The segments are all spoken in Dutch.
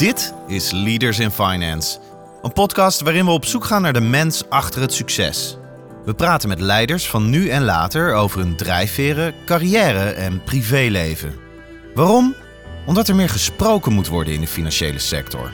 Dit is Leaders in Finance, een podcast waarin we op zoek gaan naar de mens achter het succes. We praten met leiders van nu en later over hun drijfveren, carrière en privéleven. Waarom? Omdat er meer gesproken moet worden in de financiële sector.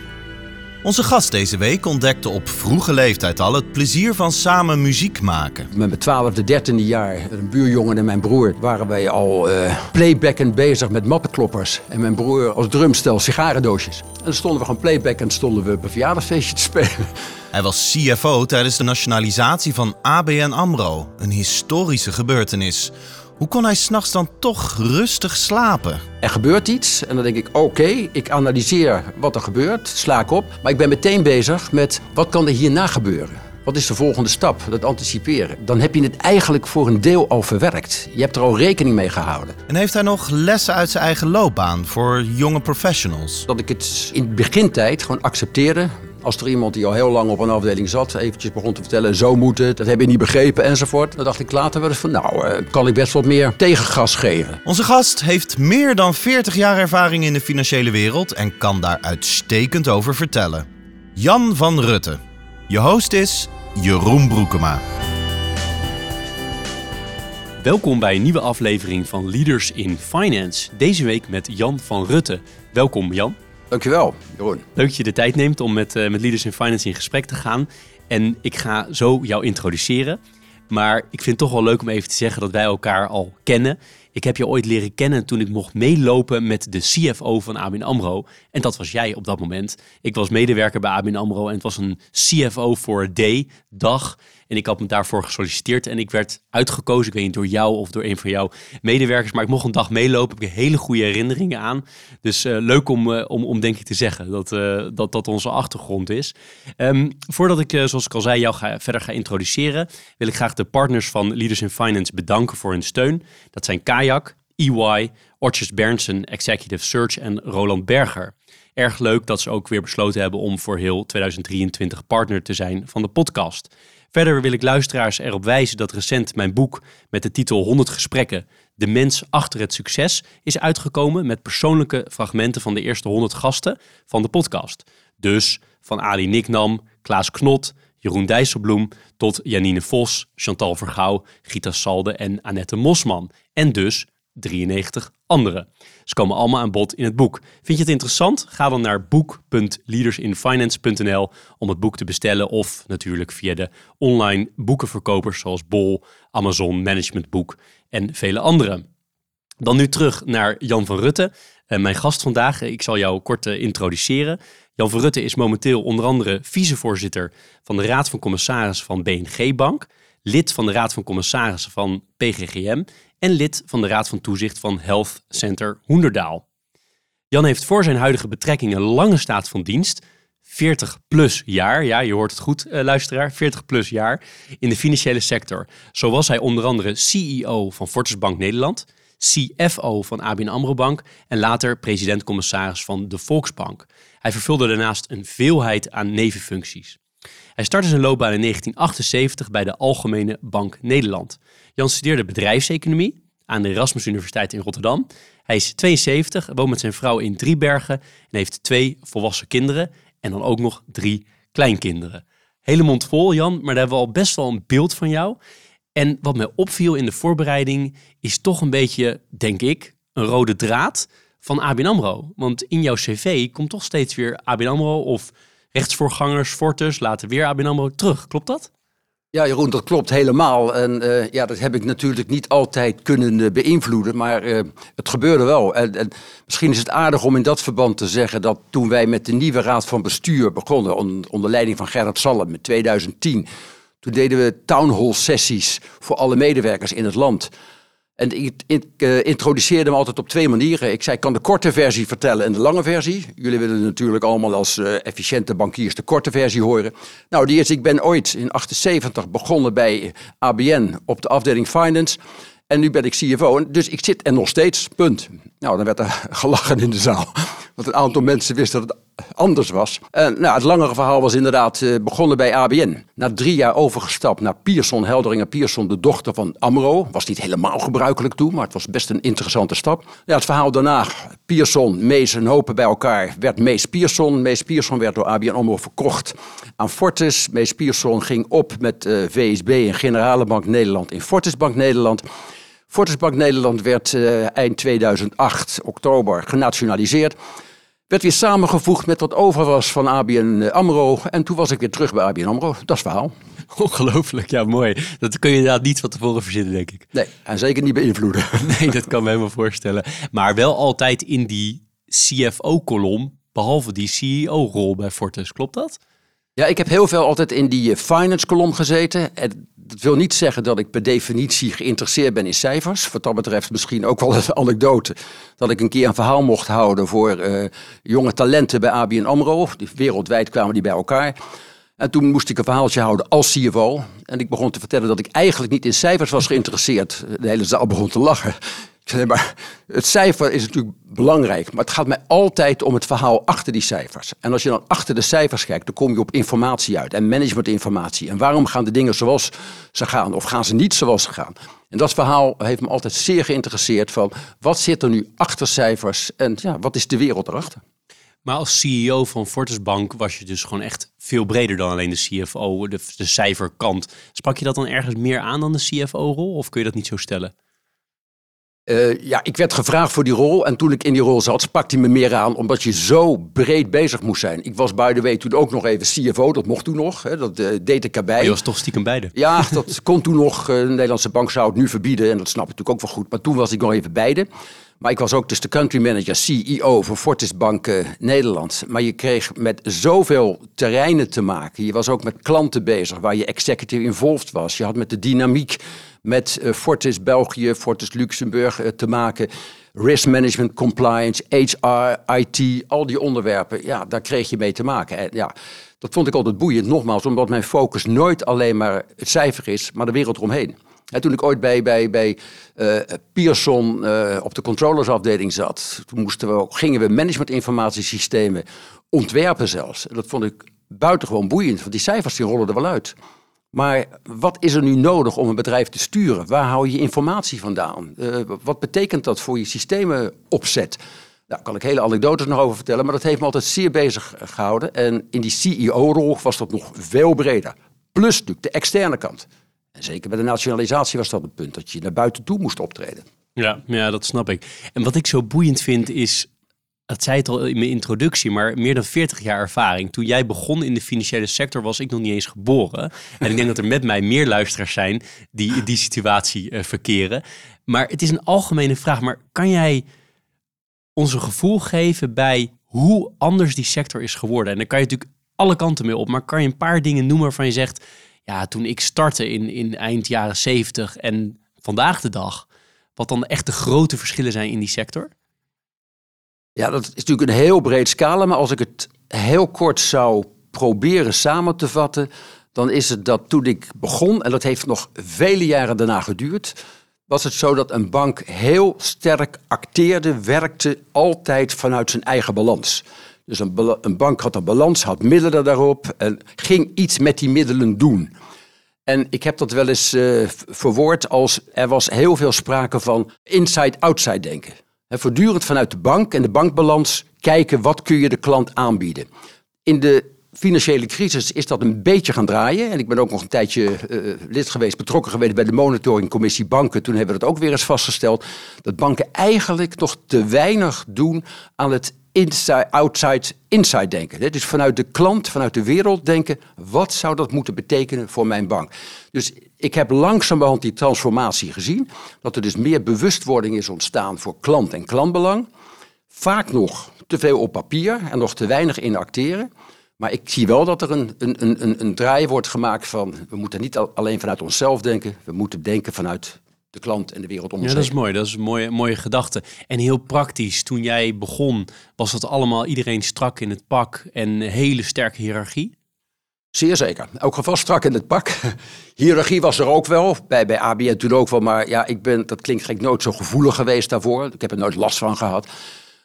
Onze gast deze week ontdekte op vroege leeftijd al het plezier van samen muziek maken. Met mijn twaalfde, dertiende jaar, een buurjongen en mijn broer, waren wij al uh, playbackend bezig met mappenkloppers. En mijn broer als drumstel sigarendoosjes. En dan stonden we gewoon playback en stonden we op een verjaardagsfeestje te spelen. Hij was CFO tijdens de nationalisatie van ABN AMRO, een historische gebeurtenis. Hoe kon hij s'nachts dan toch rustig slapen? Er gebeurt iets en dan denk ik, oké, ik analyseer wat er gebeurt, sla ik op. Maar ik ben meteen bezig met, wat kan er hierna gebeuren? Wat is de volgende stap? Dat anticiperen. Dan heb je het eigenlijk voor een deel al verwerkt. Je hebt er al rekening mee gehouden. En heeft hij nog lessen uit zijn eigen loopbaan voor jonge professionals? Dat ik het in begintijd gewoon accepteerde. Als er iemand die al heel lang op een afdeling zat, eventjes begon te vertellen, zo moet het, dat heb je niet begrepen enzovoort. Dan dacht ik later wel eens van, nou, uh, kan ik best wat meer tegengas geven. Onze gast heeft meer dan 40 jaar ervaring in de financiële wereld en kan daar uitstekend over vertellen. Jan van Rutte. Je host is Jeroen Broekema. Welkom bij een nieuwe aflevering van Leaders in Finance. Deze week met Jan van Rutte. Welkom Jan. Dankjewel, Jeroen. Leuk dat je de tijd neemt om met, uh, met Leaders in Finance in gesprek te gaan. En ik ga zo jou introduceren. Maar ik vind het toch wel leuk om even te zeggen dat wij elkaar al kennen. Ik heb je ooit leren kennen toen ik mocht meelopen met de CFO van ABN AMRO. En dat was jij op dat moment. Ik was medewerker bij ABN AMRO en het was een CFO voor day, dag. En ik had me daarvoor gesolliciteerd en ik werd uitgekozen, ik weet niet, door jou of door een van jouw medewerkers. Maar ik mocht een dag meelopen, heb ik hele goede herinneringen aan. Dus uh, leuk om, uh, om, om denk ik te zeggen dat, uh, dat dat onze achtergrond is. Um, voordat ik, zoals ik al zei, jou ga, verder ga introduceren, wil ik graag de partners van Leaders in Finance bedanken voor hun steun. Dat zijn Kayak, EY, Orchard Berndsen Executive Search en Roland Berger. Erg leuk dat ze ook weer besloten hebben om voor heel 2023 partner te zijn van de podcast. Verder wil ik luisteraars erop wijzen dat recent mijn boek met de titel 100 gesprekken, De mens achter het succes, is uitgekomen met persoonlijke fragmenten van de eerste 100 gasten van de podcast. Dus van Ali Niknam, Klaas Knot, Jeroen Dijsselbloem tot Janine Vos, Chantal Vergouw, Gita Salde en Annette Mosman. En dus 93 anderen. Ze komen allemaal aan bod in het boek. Vind je het interessant? Ga dan naar boek.leadersinfinance.nl om het boek te bestellen of natuurlijk via de online boekenverkopers zoals Bol, Amazon, Managementboek en vele andere. Dan nu terug naar Jan van Rutte, eh, mijn gast vandaag. Ik zal jou kort eh, introduceren. Jan van Rutte is momenteel onder andere vicevoorzitter van de Raad van Commissarissen van BNG Bank, lid van de Raad van Commissarissen van PGGM en lid van de Raad van Toezicht van Health Center Hoenderdaal. Jan heeft voor zijn huidige betrekking een lange staat van dienst, 40 plus jaar, ja je hoort het goed uh, luisteraar, 40 plus jaar in de financiële sector. Zo was hij onder andere CEO van Fortis Bank Nederland, CFO van ABN AMRO Bank en later president-commissaris van de Volksbank. Hij vervulde daarnaast een veelheid aan nevenfuncties. Hij startte zijn loopbaan in 1978 bij de Algemene Bank Nederland. Jan studeerde bedrijfseconomie aan de Erasmus Universiteit in Rotterdam. Hij is 72, woont met zijn vrouw in Driebergen en heeft twee volwassen kinderen en dan ook nog drie kleinkinderen. Hele mond vol, Jan, maar daar hebben we al best wel een beeld van jou. En wat mij opviel in de voorbereiding is toch een beetje, denk ik, een rode draad van ABN AMRO. Want in jouw cv komt toch steeds weer ABN AMRO of rechtsvoorgangers, Fortus, later weer ABN terug. Klopt dat? Ja, Jeroen, dat klopt helemaal. En uh, ja, dat heb ik natuurlijk niet altijd kunnen uh, beïnvloeden, maar uh, het gebeurde wel. En, en, misschien is het aardig om in dat verband te zeggen dat toen wij met de nieuwe raad van bestuur begonnen, on, onder leiding van Gerrit Salm in 2010, toen deden we town hall sessies voor alle medewerkers in het land. En ik, ik uh, introduceerde hem altijd op twee manieren. Ik zei, ik kan de korte versie vertellen en de lange versie. Jullie willen natuurlijk allemaal als uh, efficiënte bankiers de korte versie horen. Nou, die is, ik ben ooit in 78 begonnen bij ABN op de afdeling Finance. En nu ben ik CFO, dus ik zit er nog steeds, punt. Nou, dan werd er gelachen in de zaal. Want een aantal mensen wisten dat het anders was. En nou, het langere verhaal was inderdaad uh, begonnen bij ABN. Na drie jaar overgestapt naar Pierson, Helderingen Pierson, de dochter van Amro. Was niet helemaal gebruikelijk toen, maar het was best een interessante stap. Ja, het verhaal daarna, Pierson, Mees en Hopen bij elkaar, werd Mees Pierson. Mees Pierson werd door ABN AMRO verkocht aan Fortis. Mees Pierson ging op met eh, VSB en Generale Bank Nederland in Fortis Bank Nederland. Fortis Bank Nederland werd uh, eind 2008, oktober, genationaliseerd. Werd weer samengevoegd met wat over was van ABN AMRO. En toen was ik weer terug bij ABN AMRO. Dat is het verhaal. Ongelooflijk, ja mooi. Dat kun je inderdaad niet van tevoren verzinnen, denk ik. Nee, en zeker niet beïnvloeden. Nee, dat kan me helemaal voorstellen. Maar wel altijd in die CFO-kolom, behalve die CEO-rol bij Fortis. Klopt dat? Ja, ik heb heel veel altijd in die eh, finance-kolom gezeten. En dat wil niet zeggen dat ik per definitie geïnteresseerd ben in cijfers. Wat dat betreft misschien ook wel een anekdote. Dat ik een keer een verhaal mocht houden voor uh, jonge talenten bij ABN AMRO. Wereldwijd kwamen die bij elkaar. En toen moest ik een verhaaltje houden als CFO. En ik begon te vertellen dat ik eigenlijk niet in cijfers was geïnteresseerd. De hele zaal begon te lachen. Zei, maar het cijfer is natuurlijk belangrijk, maar het gaat mij altijd om het verhaal achter die cijfers. En als je dan achter de cijfers kijkt, dan kom je op informatie uit en managementinformatie. En waarom gaan de dingen zoals ze gaan of gaan ze niet zoals ze gaan? En dat verhaal heeft me altijd zeer geïnteresseerd van wat zit er nu achter cijfers en ja, wat is de wereld erachter? Maar als CEO van Fortis Bank was je dus gewoon echt veel breder dan alleen de CFO, de, de cijferkant. Sprak je dat dan ergens meer aan dan de CFO-rol of kun je dat niet zo stellen? Uh, ja, ik werd gevraagd voor die rol. En toen ik in die rol zat, sprak hij me meer aan. Omdat je zo breed bezig moest zijn. Ik was by the way toen ook nog even CFO. Dat mocht toen nog. Hè, dat uh, deed ik erbij. je was toch stiekem beide? Ja, dat kon toen nog. Uh, de Nederlandse bank zou het nu verbieden. En dat snap ik natuurlijk ook wel goed. Maar toen was ik nog even beide. Maar ik was ook dus de country manager, CEO voor Fortis Bank Nederland. Maar je kreeg met zoveel terreinen te maken. Je was ook met klanten bezig waar je executive involved was. Je had met de dynamiek met uh, Fortis België, Fortis Luxemburg uh, te maken. Risk management, compliance, HR, IT, al die onderwerpen. Ja, daar kreeg je mee te maken. En ja, dat vond ik altijd boeiend, nogmaals, omdat mijn focus nooit alleen maar het cijfer is, maar de wereld eromheen. En toen ik ooit bij, bij, bij uh, Pearson op de controllersafdeling zat, toen moesten we gingen we managementinformatiesystemen ontwerpen zelfs. En dat vond ik buitengewoon boeiend, want die cijfers die rollen er wel uit. Maar wat is er nu nodig om een bedrijf te sturen? Waar hou je informatie vandaan? Uh, wat betekent dat voor je systemenopzet? Daar kan ik hele anekdotes nog over vertellen, maar dat heeft me altijd zeer bezig gehouden. En in die CEO-rol was dat nog veel breder. Plus natuurlijk de externe kant. En zeker bij de nationalisatie was dat het punt dat je naar buiten toe moest optreden. Ja, ja, dat snap ik. En wat ik zo boeiend vind is dat zei het al in mijn introductie, maar meer dan 40 jaar ervaring. Toen jij begon in de financiële sector, was ik nog niet eens geboren. En ik denk dat er met mij meer luisteraars zijn die die situatie uh, verkeren. Maar het is een algemene vraag. Maar kan jij ons een gevoel geven bij hoe anders die sector is geworden? En dan kan je natuurlijk alle kanten mee op. Maar kan je een paar dingen noemen waarvan je zegt... Ja, toen ik startte in, in eind jaren 70 en vandaag de dag... wat dan echt de grote verschillen zijn in die sector? Ja, dat is natuurlijk een heel breed scala, maar als ik het heel kort zou proberen samen te vatten, dan is het dat toen ik begon, en dat heeft nog vele jaren daarna geduurd, was het zo dat een bank heel sterk acteerde, werkte altijd vanuit zijn eigen balans. Dus een, een bank had een balans, had middelen daarop en ging iets met die middelen doen. En ik heb dat wel eens uh, verwoord als er was heel veel sprake van inside-outside denken. He, voortdurend vanuit de bank en de bankbalans kijken wat kun je de klant aanbieden. In de financiële crisis is dat een beetje gaan draaien. En ik ben ook nog een tijdje uh, lid geweest, betrokken geweest bij de monitoringcommissie banken. Toen hebben we dat ook weer eens vastgesteld. Dat banken eigenlijk nog te weinig doen aan het outside, inside denken. Dus vanuit de klant, vanuit de wereld denken, wat zou dat moeten betekenen voor mijn bank? Dus ik heb langzamerhand die transformatie gezien, dat er dus meer bewustwording is ontstaan voor klant en klantbelang. Vaak nog te veel op papier en nog te weinig in acteren. Maar ik zie wel dat er een, een, een, een draai wordt gemaakt van, we moeten niet alleen vanuit onszelf denken, we moeten denken vanuit de klant en de wereld om ons Ja, dat is mooi. Dat is een mooie, mooie gedachte. En heel praktisch, toen jij begon, was dat allemaal iedereen strak in het pak en een hele sterke hiërarchie? Zeer zeker. Ook geval strak in het pak. Hierarchie was er ook wel, bij, bij ABN toen ook wel. Maar ja, ik ben, dat klinkt gek, nooit zo gevoelig geweest daarvoor. Ik heb er nooit last van gehad.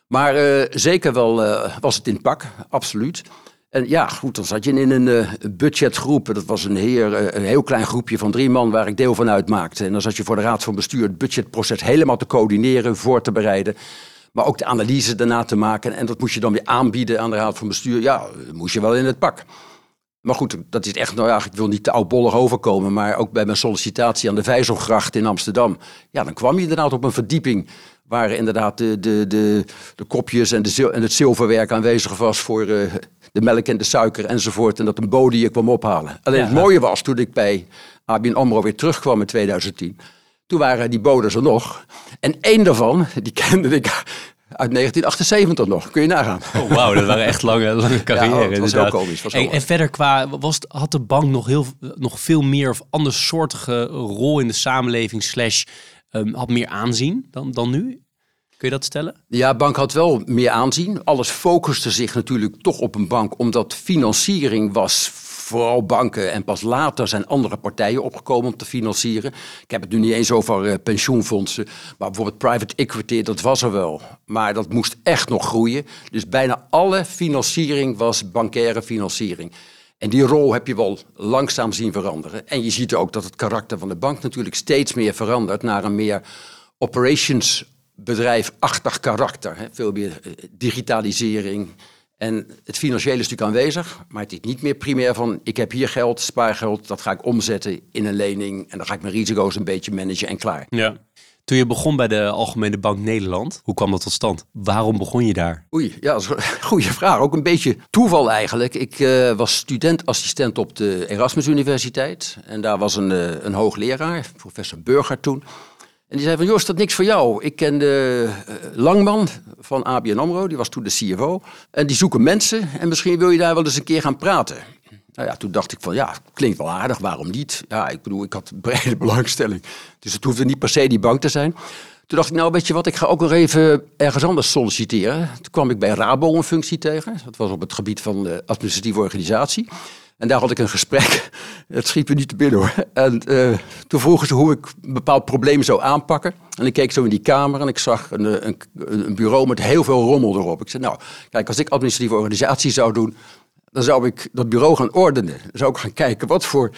Maar uh, zeker wel uh, was het in pak, absoluut. En ja, goed, dan zat je in een uh, budgetgroep. Dat was een, heer, een heel klein groepje van drie man waar ik deel van uitmaakte. En dan zat je voor de Raad van Bestuur het budgetproces helemaal te coördineren, voor te bereiden. Maar ook de analyse daarna te maken. En dat moest je dan weer aanbieden aan de Raad van Bestuur. Ja, moest je wel in het pak. Maar goed, dat is echt, nou ja, ik wil niet te oudbollig overkomen, maar ook bij mijn sollicitatie aan de Vijzelgracht in Amsterdam. Ja, dan kwam je inderdaad op een verdieping waar inderdaad de, de, de, de kopjes en, de, en het zilverwerk aanwezig was voor uh, de melk en de suiker enzovoort. En dat een bode je kwam ophalen. Alleen het mooie was toen ik bij ABN AMRO weer terugkwam in 2010. Toen waren die bodes er nog. En één daarvan, die kende ik uit 1978 nog. Kun je nagaan. Oh, Wauw, dat waren echt lange, lange carrière. Ja, dat was heel komisch. Was en, en, verder qua, was, had de bank nog, heel, nog veel meer of andersoortige rol in de samenleving slash um, had meer aanzien dan, dan nu? Kun je dat stellen? Ja, bank had wel meer aanzien. Alles focuste zich natuurlijk toch op een bank, omdat financiering was vooral banken en pas later zijn andere partijen opgekomen om te financieren. Ik heb het nu niet eens over uh, pensioenfondsen, maar bijvoorbeeld private equity, dat was er wel. Maar dat moest echt nog groeien. Dus bijna alle financiering was bankaire financiering. En die rol heb je wel langzaam zien veranderen. En je ziet ook dat het karakter van de bank natuurlijk steeds meer verandert naar een meer operations bedrijfachtig karakter. Veel meer eh, digitalisering, en het financiële is natuurlijk aanwezig, maar het is niet meer primair van ik heb hier geld, spaargeld, dat ga ik omzetten in een lening en dan ga ik mijn risico's een beetje managen en klaar. Ja. Toen je begon bij de Algemene Bank Nederland, hoe kwam dat tot stand? Waarom begon je daar? Oei, ja, dat is een goede vraag. Ook een beetje toeval eigenlijk. Ik uh, was studentassistent op de Erasmus Universiteit. En daar was een, uh, een hoogleraar, professor Burger toen. En die zei van, is dat niks voor jou? Ik ken de uh, Langman van ABN AMRO, die was toen de CFO. En die zoeken mensen en misschien wil je daar wel eens een keer gaan praten. Nou ja, toen dacht ik van, ja, klinkt wel aardig, waarom niet? Ja, ik bedoel, ik had brede belangstelling. Dus het hoefde niet per se die bank te zijn. Toen dacht ik, nou weet je wat, ik ga ook nog even ergens anders solliciteren. Toen kwam ik bij Rabo een functie tegen. Dat was op het gebied van administratieve organisatie. En daar had ik een gesprek. Het schiet me niet te binnen hoor. En uh, toen vroegen ze hoe ik een bepaald probleem zou aanpakken. En ik keek zo in die kamer en ik zag een, eh, een, een bureau met heel veel rommel erop. Ik zei, nou, kijk, als ik administratieve organisatie zou doen, dan zou ik dat bureau gaan ordenen. Dan zou ik gaan kijken, wat voor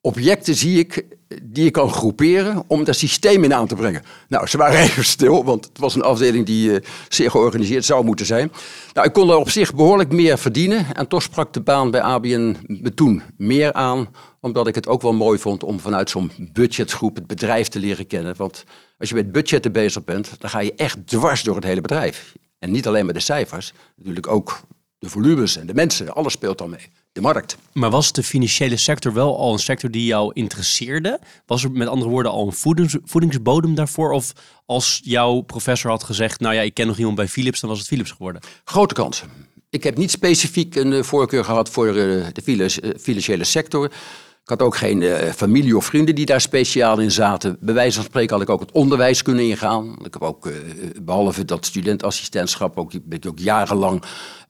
objecten zie ik die je kan groeperen om dat systeem in aan te brengen. Nou, ze waren even stil, want het was een afdeling die uh, zeer georganiseerd zou moeten zijn. Nou, ik kon er op zich behoorlijk meer verdienen en toch sprak de baan bij ABN me toen meer aan, omdat ik het ook wel mooi vond om vanuit zo'n budgetgroep het bedrijf te leren kennen. Want als je met budgetten bezig bent, dan ga je echt dwars door het hele bedrijf. En niet alleen met de cijfers, natuurlijk ook de volumes en de mensen, alles speelt dan mee de markt. Maar was de financiële sector wel al een sector die jou interesseerde? Was er met andere woorden al een voedings, voedingsbodem daarvoor? Of als jouw professor had gezegd, nou ja, ik ken nog iemand bij Philips, dan was het Philips geworden? Grote kans. Ik heb niet specifiek een eh, voorkeur gehad voor eh, de eh, financiële sector. Ik had ook geen familie of vrienden die daar speciaal in zaten. Bij wijze van spreken had ik ook het onderwijs kunnen ingaan. Ik heb ook, behalve dat studentassistentschap, ook, ben ik ook jarenlang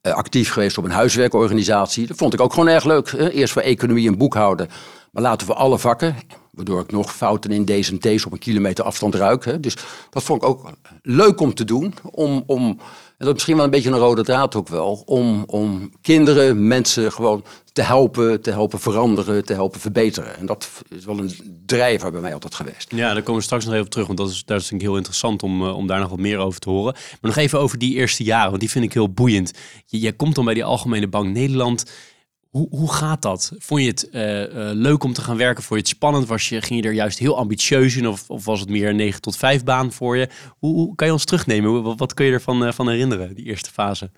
actief geweest op een huiswerkorganisatie. Dat vond ik ook gewoon erg leuk. Eerst voor economie en boekhouden. Maar laten we alle vakken, waardoor ik nog fouten in deze en op een kilometer afstand ruik. Dus dat vond ik ook leuk om te doen. Om, om, dat is misschien wel een beetje een rode draad ook wel. Om, om kinderen, mensen gewoon te helpen, te helpen veranderen, te helpen verbeteren. En dat is wel een drijver bij mij altijd geweest. Ja, daar komen we straks nog even op terug. Want dat is, dat is heel interessant om, eh, om daar nog wat meer over te horen. Maar nog even over die eerste jaren, want die vind ik heel boeiend. Je, je komt dan bij die Algemene Bank Nederland hoe, hoe gaat dat? Vond je het uh, uh, leuk om te gaan werken? Vond je het spannend? Was je, ging je er juist heel ambitieus in? Of, of was het meer een 9 tot 5 baan voor je? Hoe, hoe kan je ons terugnemen? Wat, kun je ervan uh, van herinneren, die eerste fase?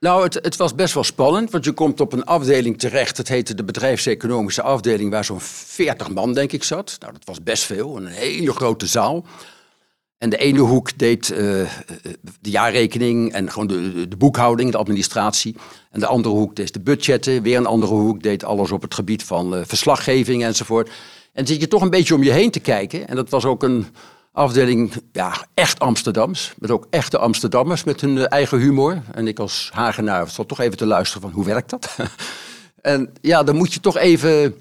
Nou, het, het, was best wel spannend, want je komt op een afdeling terecht. Het heette de bedrijfseconomische afdeling, waar zo'n 40 man, denk ik, zat. Nou, dat was best veel, een hele grote zaal. En de ene hoek deed uh, de jaarrekening en gewoon de, de, boekhouding, de administratie. En de andere hoek deed de budgetten. Weer een andere hoek deed alles op het gebied van uh, verslaggeving enzovoort. En zit je toch een beetje om je heen te kijken. En dat was ook een afdeling, ja, echt Amsterdams. Met ook echte Amsterdammers met hun eigen humor. En ik als Hagenaar zat toch even te luisteren van hoe werkt dat? en ja, dan moet je toch even,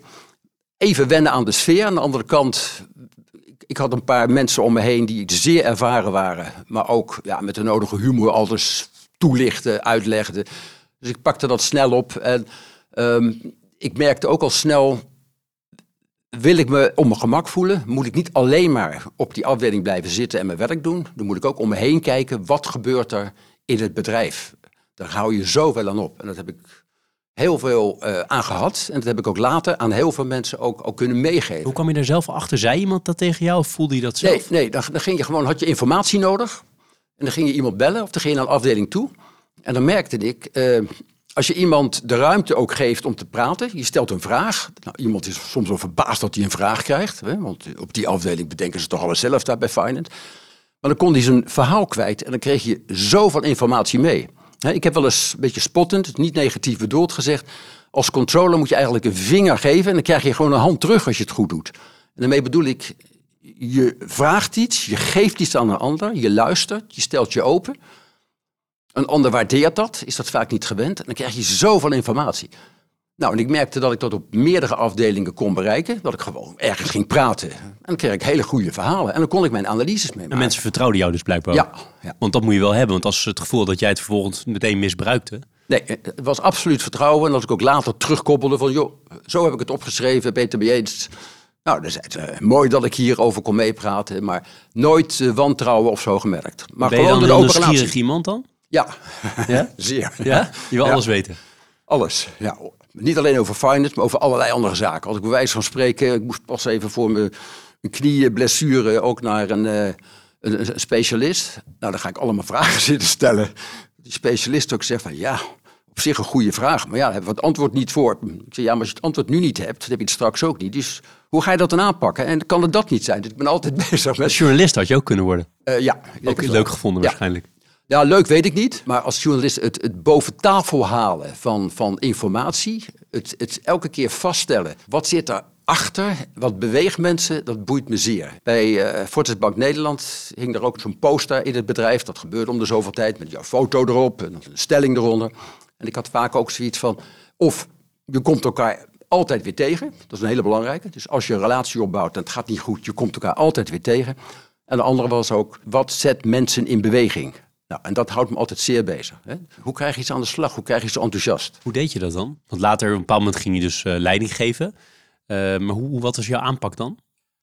even wennen aan de sfeer. Aan de andere kant ik had een paar mensen om me heen die zeer ervaren waren, maar ook ja, met de nodige humor alles toelichten, uitlegde. Dus ik pakte dat snel op en ehm, ik merkte ook al snel, wil ik me op mijn gemak voelen, moet ik niet alleen maar op die afdeling blijven zitten en mijn werk doen. Dan moet ik ook om me heen kijken, wat gebeurt er in het bedrijf? Daar hou je zoveel aan op. En dat heb ik heel veel uh, aan gehad. En dat heb ik ook later aan heel veel mensen ook, ook kunnen meegeven. Hoe kwam je er zelf achter? Zei iemand dat tegen jou of voelde je dat zelf? Nee, nee dan, dan ging je gewoon, had je informatie nodig. En dan ging je iemand bellen of dan ging je naar een afdeling toe. En dan merkte ik, uh, als je iemand de ruimte ook geeft om te praten, je stelt een vraag. Nou, iemand is soms wel verbaasd dat hij een vraag krijgt. Hè, want op die afdeling bedenken ze toch alles zelf daar bij Finance. Maar dan kon hij zijn verhaal kwijt en dan kreeg je zoveel informatie mee. Ik heb wel eens een beetje spottend, niet negatief bedoeld, gezegd... als controller moet je eigenlijk een vinger geven... en dan krijg je gewoon een hand terug als je het goed doet. En daarmee bedoel ik, je vraagt iets, je geeft iets aan een ander... je luistert, je stelt je open. Een ander waardeert dat, is dat vaak niet gewend... en dan krijg je zoveel informatie. Nou, en ik merkte dat ik dat op meerdere afdelingen kon bereiken. Dat ik gewoon ergens ging praten. En dan kreeg ik hele goede verhalen. En dan kon ik mijn analyses mee maken. En mensen vertrouwden jou dus blijkbaar ja, ja. Want dat moet je wel hebben. Want als het gevoel dat jij het vervolgens meteen misbruikte... Nee, het was absoluut vertrouwen. En als ik ook later terugkoppelde van... joh, zo heb ik het opgeschreven, Peter eens. Nou, dan zei ze, mooi dat ik hierover kon meepraten. Maar nooit uh, wantrouwen of zo gemerkt. Maar ben je gewoon dan een nieuwsgierig iemand dan? Ja, ja? zeer. Ja? Je wil alles weten? Alles, ja. Niet alleen over finance, maar over allerlei andere zaken. Als ik bij wijze van spreken, ik moest pas even voor mijn knieblessure ook naar een, uh, een, specialist. Nou, dan ga ik allemaal vragen zitten stellen. Die specialist ook zegt van ja, op zich een goede vraag. Maar ja, daar hebben we het antwoord niet voor. Ik zeg ja, maar als je het antwoord nu niet hebt, dan heb je het straks ook niet. Dus hoe ga je dat dan aanpakken? En kan het dat niet zijn? Dus ik ben altijd bezig met... journalist had je ook kunnen worden. Uh, ja. Ook leuk gevonden waarschijnlijk. Ja, leuk weet ik niet. Maar als journalist het, het boven tafel halen van, van informatie. Het, het elke keer vaststellen. Wat zit er achter? Wat beweegt mensen? Dat boeit me zeer. Bij uh, Fortis Bank Nederland hing er ook zo'n poster in het bedrijf. Dat gebeurde om de zoveel tijd met jouw foto erop en een stelling eronder. En ik had vaak ook zoiets van... Of je komt elkaar altijd weer tegen. Dat is een hele belangrijke. Dus als je een relatie opbouwt en het gaat niet goed... je komt elkaar altijd weer tegen. En de andere was ook, wat zet mensen in beweging? Nou, en dat houdt me altijd zeer bezig. Hè? Hoe krijg je iets aan de slag? Hoe krijg je ze enthousiast? Hoe deed je dat dan? Want later, op een bepaald moment ging je dus uh, leiding geven. Uh, maar hoe, wat was jouw aanpak dan?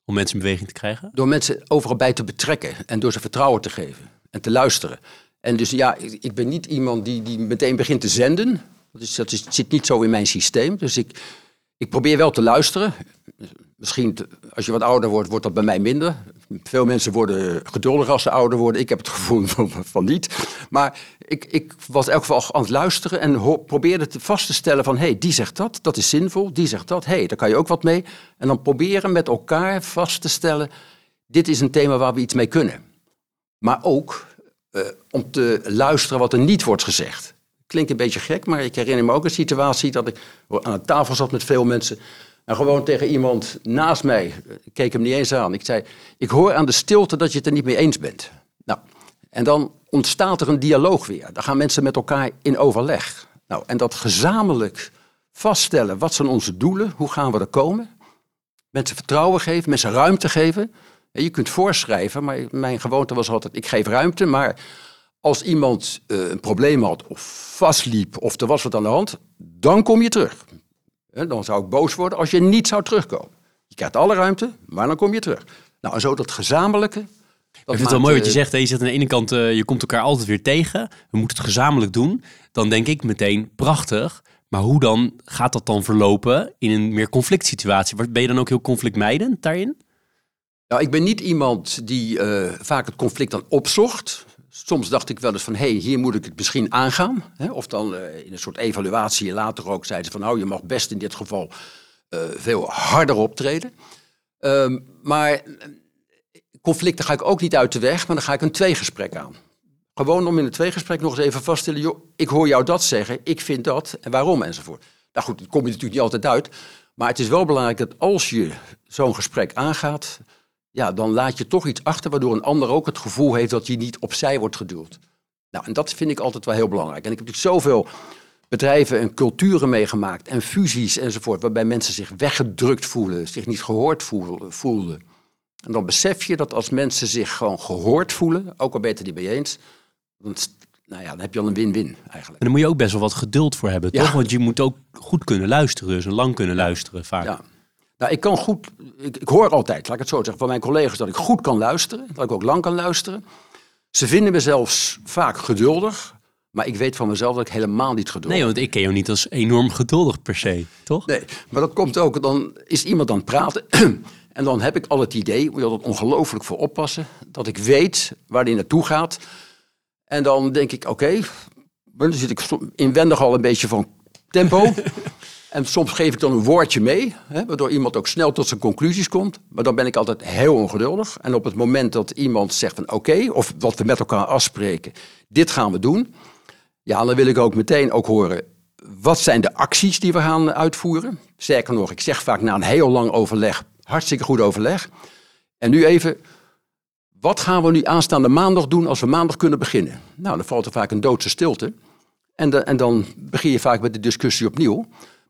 Om mensen in beweging te krijgen? Door mensen overal bij te betrekken en door ze vertrouwen te geven en te luisteren. En dus ja, ik, ik ben niet iemand die, die meteen begint te zenden. Dat, is, dat is, zit niet zo in mijn systeem. Dus ik, ik probeer wel te luisteren. Misschien als je wat ouder wordt, wordt dat bij mij minder. Veel mensen worden geduldiger als ze ouder worden. Ik heb het gevoel van, niet. Maar ik, ik, was in elk geval aan het luisteren en probeerde te vast te stellen van... hé, hey, die zegt dat, dat is zinvol. Die zegt dat, hé, hey, daar kan je ook wat mee. En dan proberen met elkaar vast te stellen... dit is een thema waar we iets mee kunnen. Maar ook uh, om te luisteren wat er niet wordt gezegd. Klinkt een beetje gek, maar ik herinner me ook een situatie... dat ik aan tafel zat met veel mensen... En gewoon tegen iemand naast mij, ik keek hem niet eens aan. Ik zei, ik hoor aan de stilte dat je het er niet mee eens bent. Nou, en dan ontstaat er een dialoog weer. Dan gaan mensen met elkaar in overleg. Nou, en dat gezamenlijk vaststellen, wat zijn onze doelen? Hoe gaan we er komen? Mensen vertrouwen geven, mensen ruimte geven. Je kunt voorschrijven, maar mijn gewoonte was altijd, ik geef ruimte, maar als iemand uh, een probleem had of vastliep of er was wat aan de hand, dan kom je terug. Dan zou ik boos worden als je niet zou terugkomen. Je krijgt alle ruimte, maar dan kom je terug. Nou, en zo dat gezamenlijke. Dat ik vind het wel mooi wat je zegt. Je zegt aan de ene kant, uh, je komt elkaar altijd weer tegen. We moeten het gezamenlijk doen. Dan denk ik meteen, prachtig. Maar hoe dan gaat dat dan verlopen in een meer conflict situatie? Ben je dan ook heel conflictmijdend daarin? Nou, ik ben niet iemand die uh, vaak het conflict dan opzocht. Soms dacht ik wel eens van, hé, hey, hier moet ik het misschien aangaan. Hè? Of dan uh, in een soort evaluatie later ook zeiden ze van, nou, je mag best in dit geval uh, veel harder optreden. Um, maar eh, conflicten ga ik ook niet uit de weg, maar dan ga ik een tweegesprek aan. Gewoon om in een tweegesprek nog eens even vaststellen, joh, ik hoor jou dat zeggen, ik vind dat en waarom enzovoort. Nou goed, dat kom je natuurlijk niet altijd uit. Maar het is wel belangrijk dat als je zo'n gesprek aangaat, ja, dan laat je toch iets achter waardoor een ander ook het gevoel heeft dat je niet opzij wordt geduwd. Nou, en dat vind ik altijd wel heel belangrijk. En ik heb natuurlijk zoveel bedrijven en culturen meegemaakt en fusies enzovoort, waarbij mensen zich weggedrukt voelen, zich niet gehoord voelden. En dan besef je dat als mensen zich gewoon gehoord voelen, ook al beter die bij eens, dan nou ja, dan heb je al een win-win eigenlijk. En daar moet je ook best wel wat geduld voor hebben, Ja. toch? Want je moet ook goed kunnen luisteren, dus lang kunnen luisteren vaak. Ja. Nou, ik kan goed, ik, ik hoor altijd, laat ik het zo zeggen, van mijn collega's dat ik goed kan luisteren, dat ik ook lang kan luisteren. Ze vinden me zelfs vaak geduldig, maar ik weet van mezelf dat ik helemaal niet geduldig Nee, want ik ken jou niet als enorm geduldig per se, toch? Nee, maar dat komt ook, dan is iemand aan het praten. en dan heb ik al het idee, moet je altijd ongelooflijk voor oppassen, dat ik weet waar die naartoe gaat. En dan denk ik, oké, dan zit ik inwendig al een beetje van tempo. en soms geef ik dan een woordje mee, hè, waardoor iemand ook snel tot zijn conclusies komt. Maar dan ben ik altijd heel ongeduldig. En op het moment dat iemand zegt van oké, of wat we met elkaar afspreken, dit gaan we doen. Ja, dan wil ik ook meteen ook horen, wat zijn de acties die we gaan uitvoeren? Sterker nog, ik zeg vaak na een heel lang overleg, hartstikke goed overleg. En nu even, wat gaan we nu aanstaande maandag doen als we maandag kunnen beginnen? Nou, dan valt er vaak een doodse stilte. En, en dan begin je vaak met de discussie opnieuw.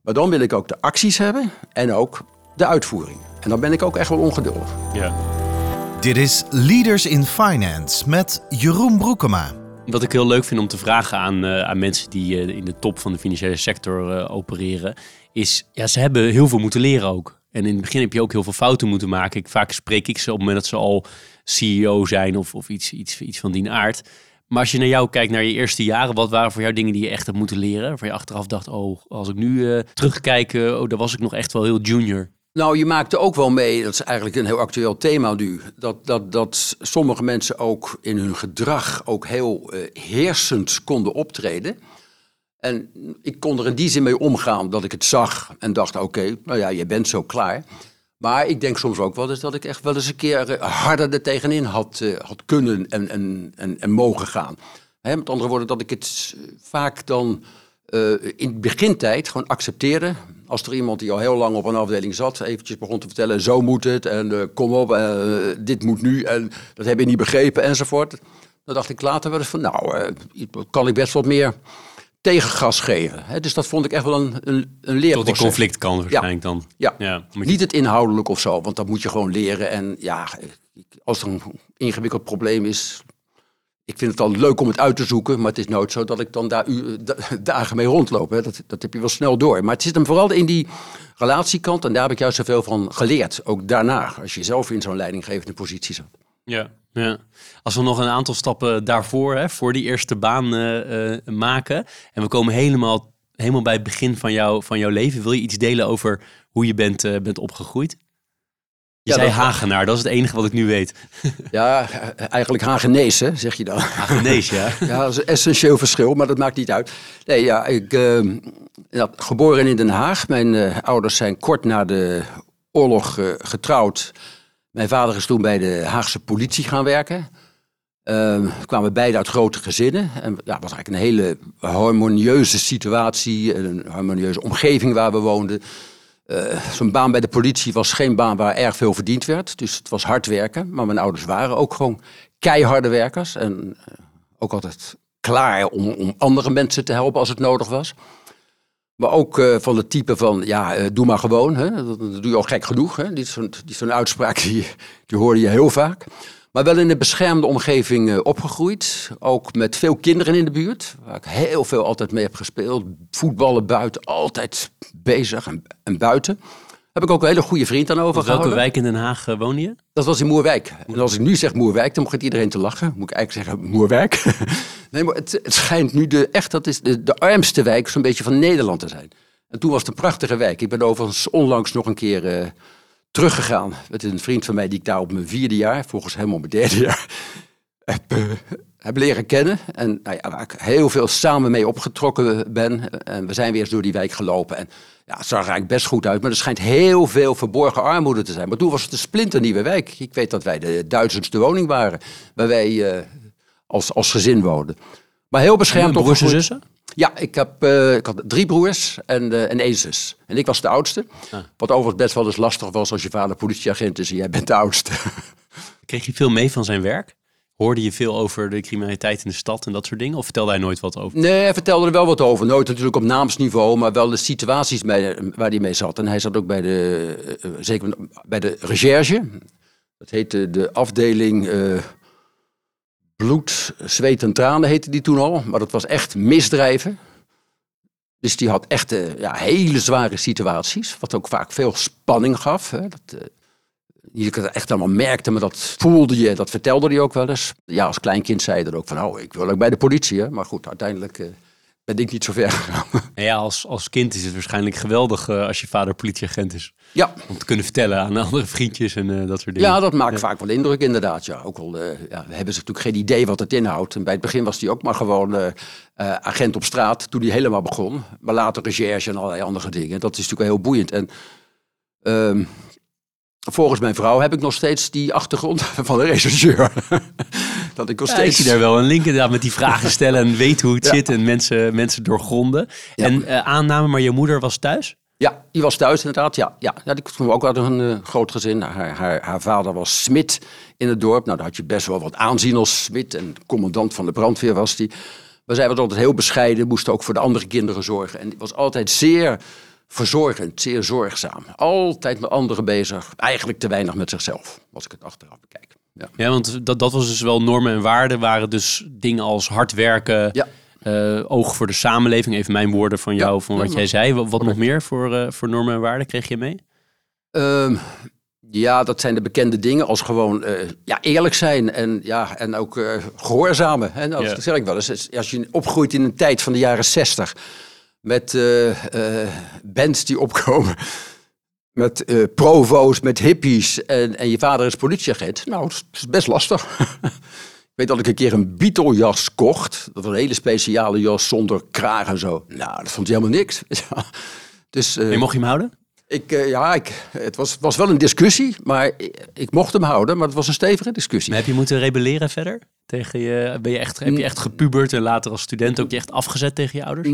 Maar dan wil ik ook de acties hebben en ook de uitvoering. En dan ben ik ook echt wel ongeduldig. Ja. Dit is Leaders in Finance met Jeroen Broekema. Wat ik heel leuk vind om te vragen aan, eh, aan mensen die eh, in de top van de financiële sector eh, opereren, is ja, ze hebben heel veel moeten leren ook. En in het begin heb je ook heel veel fouten moeten maken. Ik, vaak spreek ik ze op het moment dat ze al CEO zijn of, of iets, iets, iets van die aard. Maar als je naar jou kijkt, naar je eerste jaren, wat waren voor jou dingen die je echt hebt moeten leren? Waar je achteraf dacht, oh, als ik nu eh, terugkijk, eh, oh, daar was ik nog echt wel heel junior. Nou, je maakte ook wel mee, dat is eigenlijk een heel actueel thema nu, dat, dat, dat sommige mensen ook in hun gedrag ook heel eh, heersend konden optreden. En ik kon er in die zin mee omgaan dat ik het zag en dacht, oké, nou ja, je bent zo klaar. Maar ik denk soms ook wel eens dat ik echt wel eens een keer eh, harder er tegenin had, eh, had kunnen en, en, en, en mogen gaan. Met andere woorden, dat ik het vaak dan eh, in begintijd gewoon accepteerde. Als er iemand die al heel lang op een afdeling zat, eventjes begon te vertellen, zo moet het en kom op, dit moet nu en dat heb je niet begrepen enzovoort. Dan dacht ik later wel eens van, nou, kan ik best wat meer tegengas geven. Hè? Dus dat vond ik echt wel een, een, een Tot leerproces. die conflict kan waarschijnlijk dan. Ja, Ja, je- niet het inhoudelijk of zo, want dat moet je gewoon leren. En ja, als er een ingewikkeld probleem is, ik vind het al leuk om het uit te zoeken, maar het is nooit zo dat ik dan daar u, da- dagen mee rondloop. Hè. Dat, dat heb je wel snel door. Maar het zit hem vooral in die relatiekant en daar heb ik juist zoveel van geleerd. Ook daarna, als je zelf in zo'n leidinggevende positie zat. Ja, ja. Als we nog een aantal stappen daarvoor, hè, voor die eerste baan eh, eh, maken. En we komen helemaal, helemaal bij het begin van, jou, van jouw leven. Wil je iets delen over hoe je bent, eh, bent opgegroeid? Je Ja, zei dat- Hagenaar, dat is het enige wat ik nu weet. Ja, eigenlijk Hagenees, hè, zeg je dan. Hagenees, ja. Ja, dat is een essentieel verschil, maar dat maakt niet uit. Nee, ja, ik ja, geboren in Den Haag. Mijn ouders zijn kort na de oorlog getrouwd. Mijn vader is toen bij de Haagse politie gaan werken. We kwamen beide uit grote gezinnen. En ja, was eigenlijk een hele harmonieuze situatie. en Een harmonieuze omgeving waar we woonden. Eh, Zo'n baan bij de politie was geen baan waar erg veel verdiend werd. Dus het was hard werken. Maar mijn ouders waren ook gewoon keiharde werkers. En eh, ook altijd klaar om, om andere mensen te helpen als het nodig was. Maar ook eh, van het type van, ja, eh, doe maar gewoon. Hè? Dat, doe je al gek genoeg. Hè? Is zo'n uitspraak, die, die hoorde je heel vaak. Maar wel in een beschermde omgeving eh, opgegroeid. Ook met veel kinderen in de buurt. Waar ik heel veel altijd mee heb gespeeld. Voetballen buiten, altijd bezig en buiten. Heb ik ook een hele goede vriend aan Welke overgehouden. wijk in Den Haag eh, woon je? Dat was in Moerwijk. En als ik nu zeg Moerwijk, dan begint iedereen te lachen. Moet ik eigenlijk zeggen Moerwijk? nee, maar het, het schijnt nu de, echt, dat is de, de armste wijk zo'n beetje van Nederland te zijn. En toen was het een prachtige wijk. Ik ben overigens onlangs nog een keer eh, teruggegaan. Met een vriend van mij die ik daar op mijn vierde jaar, volgens hem op mijn derde jaar, heb, eh, heb leren kennen. En nou ja, waar ik heel veel samen mee opgetrokken ben. En we zijn weer eens door die wijk gelopen. En ja, het zag er eigenlijk best goed uit. Maar er schijnt heel veel verborgen armoede te zijn. Maar toen was het een splinternieuwe wijk. Ik weet dat wij de duizendste woning waren. Waar wij eh, als, als gezin woonden. Maar heel beschermd Broers en zussen? Ja, ik, heb, eh, ik had drie broers en, eh, en één zus. En ik was de oudste. Ah. Wat overigens best wel eens lastig was als je vader politieagent is en jij bent de oudste. Kreeg je veel mee van zijn werk? Hoorde je veel over de criminaliteit in de stad en dat soort dingen? Of vertelde hij nooit wat over? Nee, hij vertelde er wel wat over. Nooit natuurlijk op naamsniveau, maar wel de situaties waar hij mee zat. En hij zat ook bij de, eh, zeker bij de recherche. Dat heette de afdeling eh, bloed, zweet en tranen heette die toen al. Maar dat was echt misdrijven. Dus die had echt eh, ja, hele zware situaties. Wat ook vaak veel spanning gaf. Hè. Dat, je het echt allemaal merkte, maar dat voelde je. Dat vertelde hij ook wel eens. Ja, als kleinkind zei hij er ook van... Oh, ik wil ook bij de politie. Hè. Maar goed, uiteindelijk... Uh, ben ik niet zo ver gegaan. Ja, als, als kind is het waarschijnlijk geweldig uh, als je vader politieagent is. Ja. Om te kunnen vertellen aan andere vriendjes en uh, dat soort dingen. Ja, dat maakt ja. vaak wel indruk inderdaad. Ja. Ook al ja, we hebben ze natuurlijk geen idee wat het inhoudt. En bij het begin was hij ook maar gewoon agent op straat toen hij helemaal begon. Maar later recherche en allerlei andere dingen. Dat is natuurlijk heel boeiend. En ehm, volgens mijn vrouw heb ik nog steeds die achtergrond van de rechercheur. dat ik nog steeds... Ja, ik zie daar wel een link inderdaad met die vragen stellen en weten hoe het ja. zit en mensen, mensen doorgronden. Ja. En uh, aanname, maar je moeder was thuis? Ja, die was thuis inderdaad. Ja, ja. ja kwam ook uit een uh, groot gezin. Haar, haar, haar vader was smid in het dorp. Nou, daar had je best wel wat aanzien als smid. En commandant van de brandweer was die. Maar zij was altijd heel bescheiden, moest ook voor de andere kinderen zorgen. En die was altijd zeer verzorgend, zeer zorgzaam. Altijd met anderen bezig. Eigenlijk te weinig met zichzelf, als ik het achteraf bekijk. Ja, ja want dat, dat was dus wel normen en waarden. Waren dus dingen als hard werken, ja. uh, oog voor de samenleving. Even mijn woorden van jou, ja, van wat jij zei. Wat, wat nog meer voor, uh, voor normen en waarden kreeg je mee? Um, ja, dat zijn de bekende dingen als gewoon uh, ja, eerlijk zijn en, ja, en ook gehoorzamen. Hè? Nou, dat zeg ik wel eens. Als je opgroeit in een tijd van de jaren zestig met uh, uh, bands die opkomen. Met uh, provo's, met hippies en, en je vader is politieagent. Nou, dat is best lastig. ik weet dat ik een keer een Beatle-jas kocht. Dat was een hele speciale jas zonder kraag en zo. Nou, dat vond hij helemaal niks. dus, en mocht je hem houden? Ik, uh, ja, ik, het was, was wel een discussie, maar ik, ik, mocht hem houden, maar het was een stevige discussie. Maar heb je moeten rebelleren verder? Tegen je, ben je echt, heb je echt gepubert en later als student ook je echt afgezet tegen je ouders?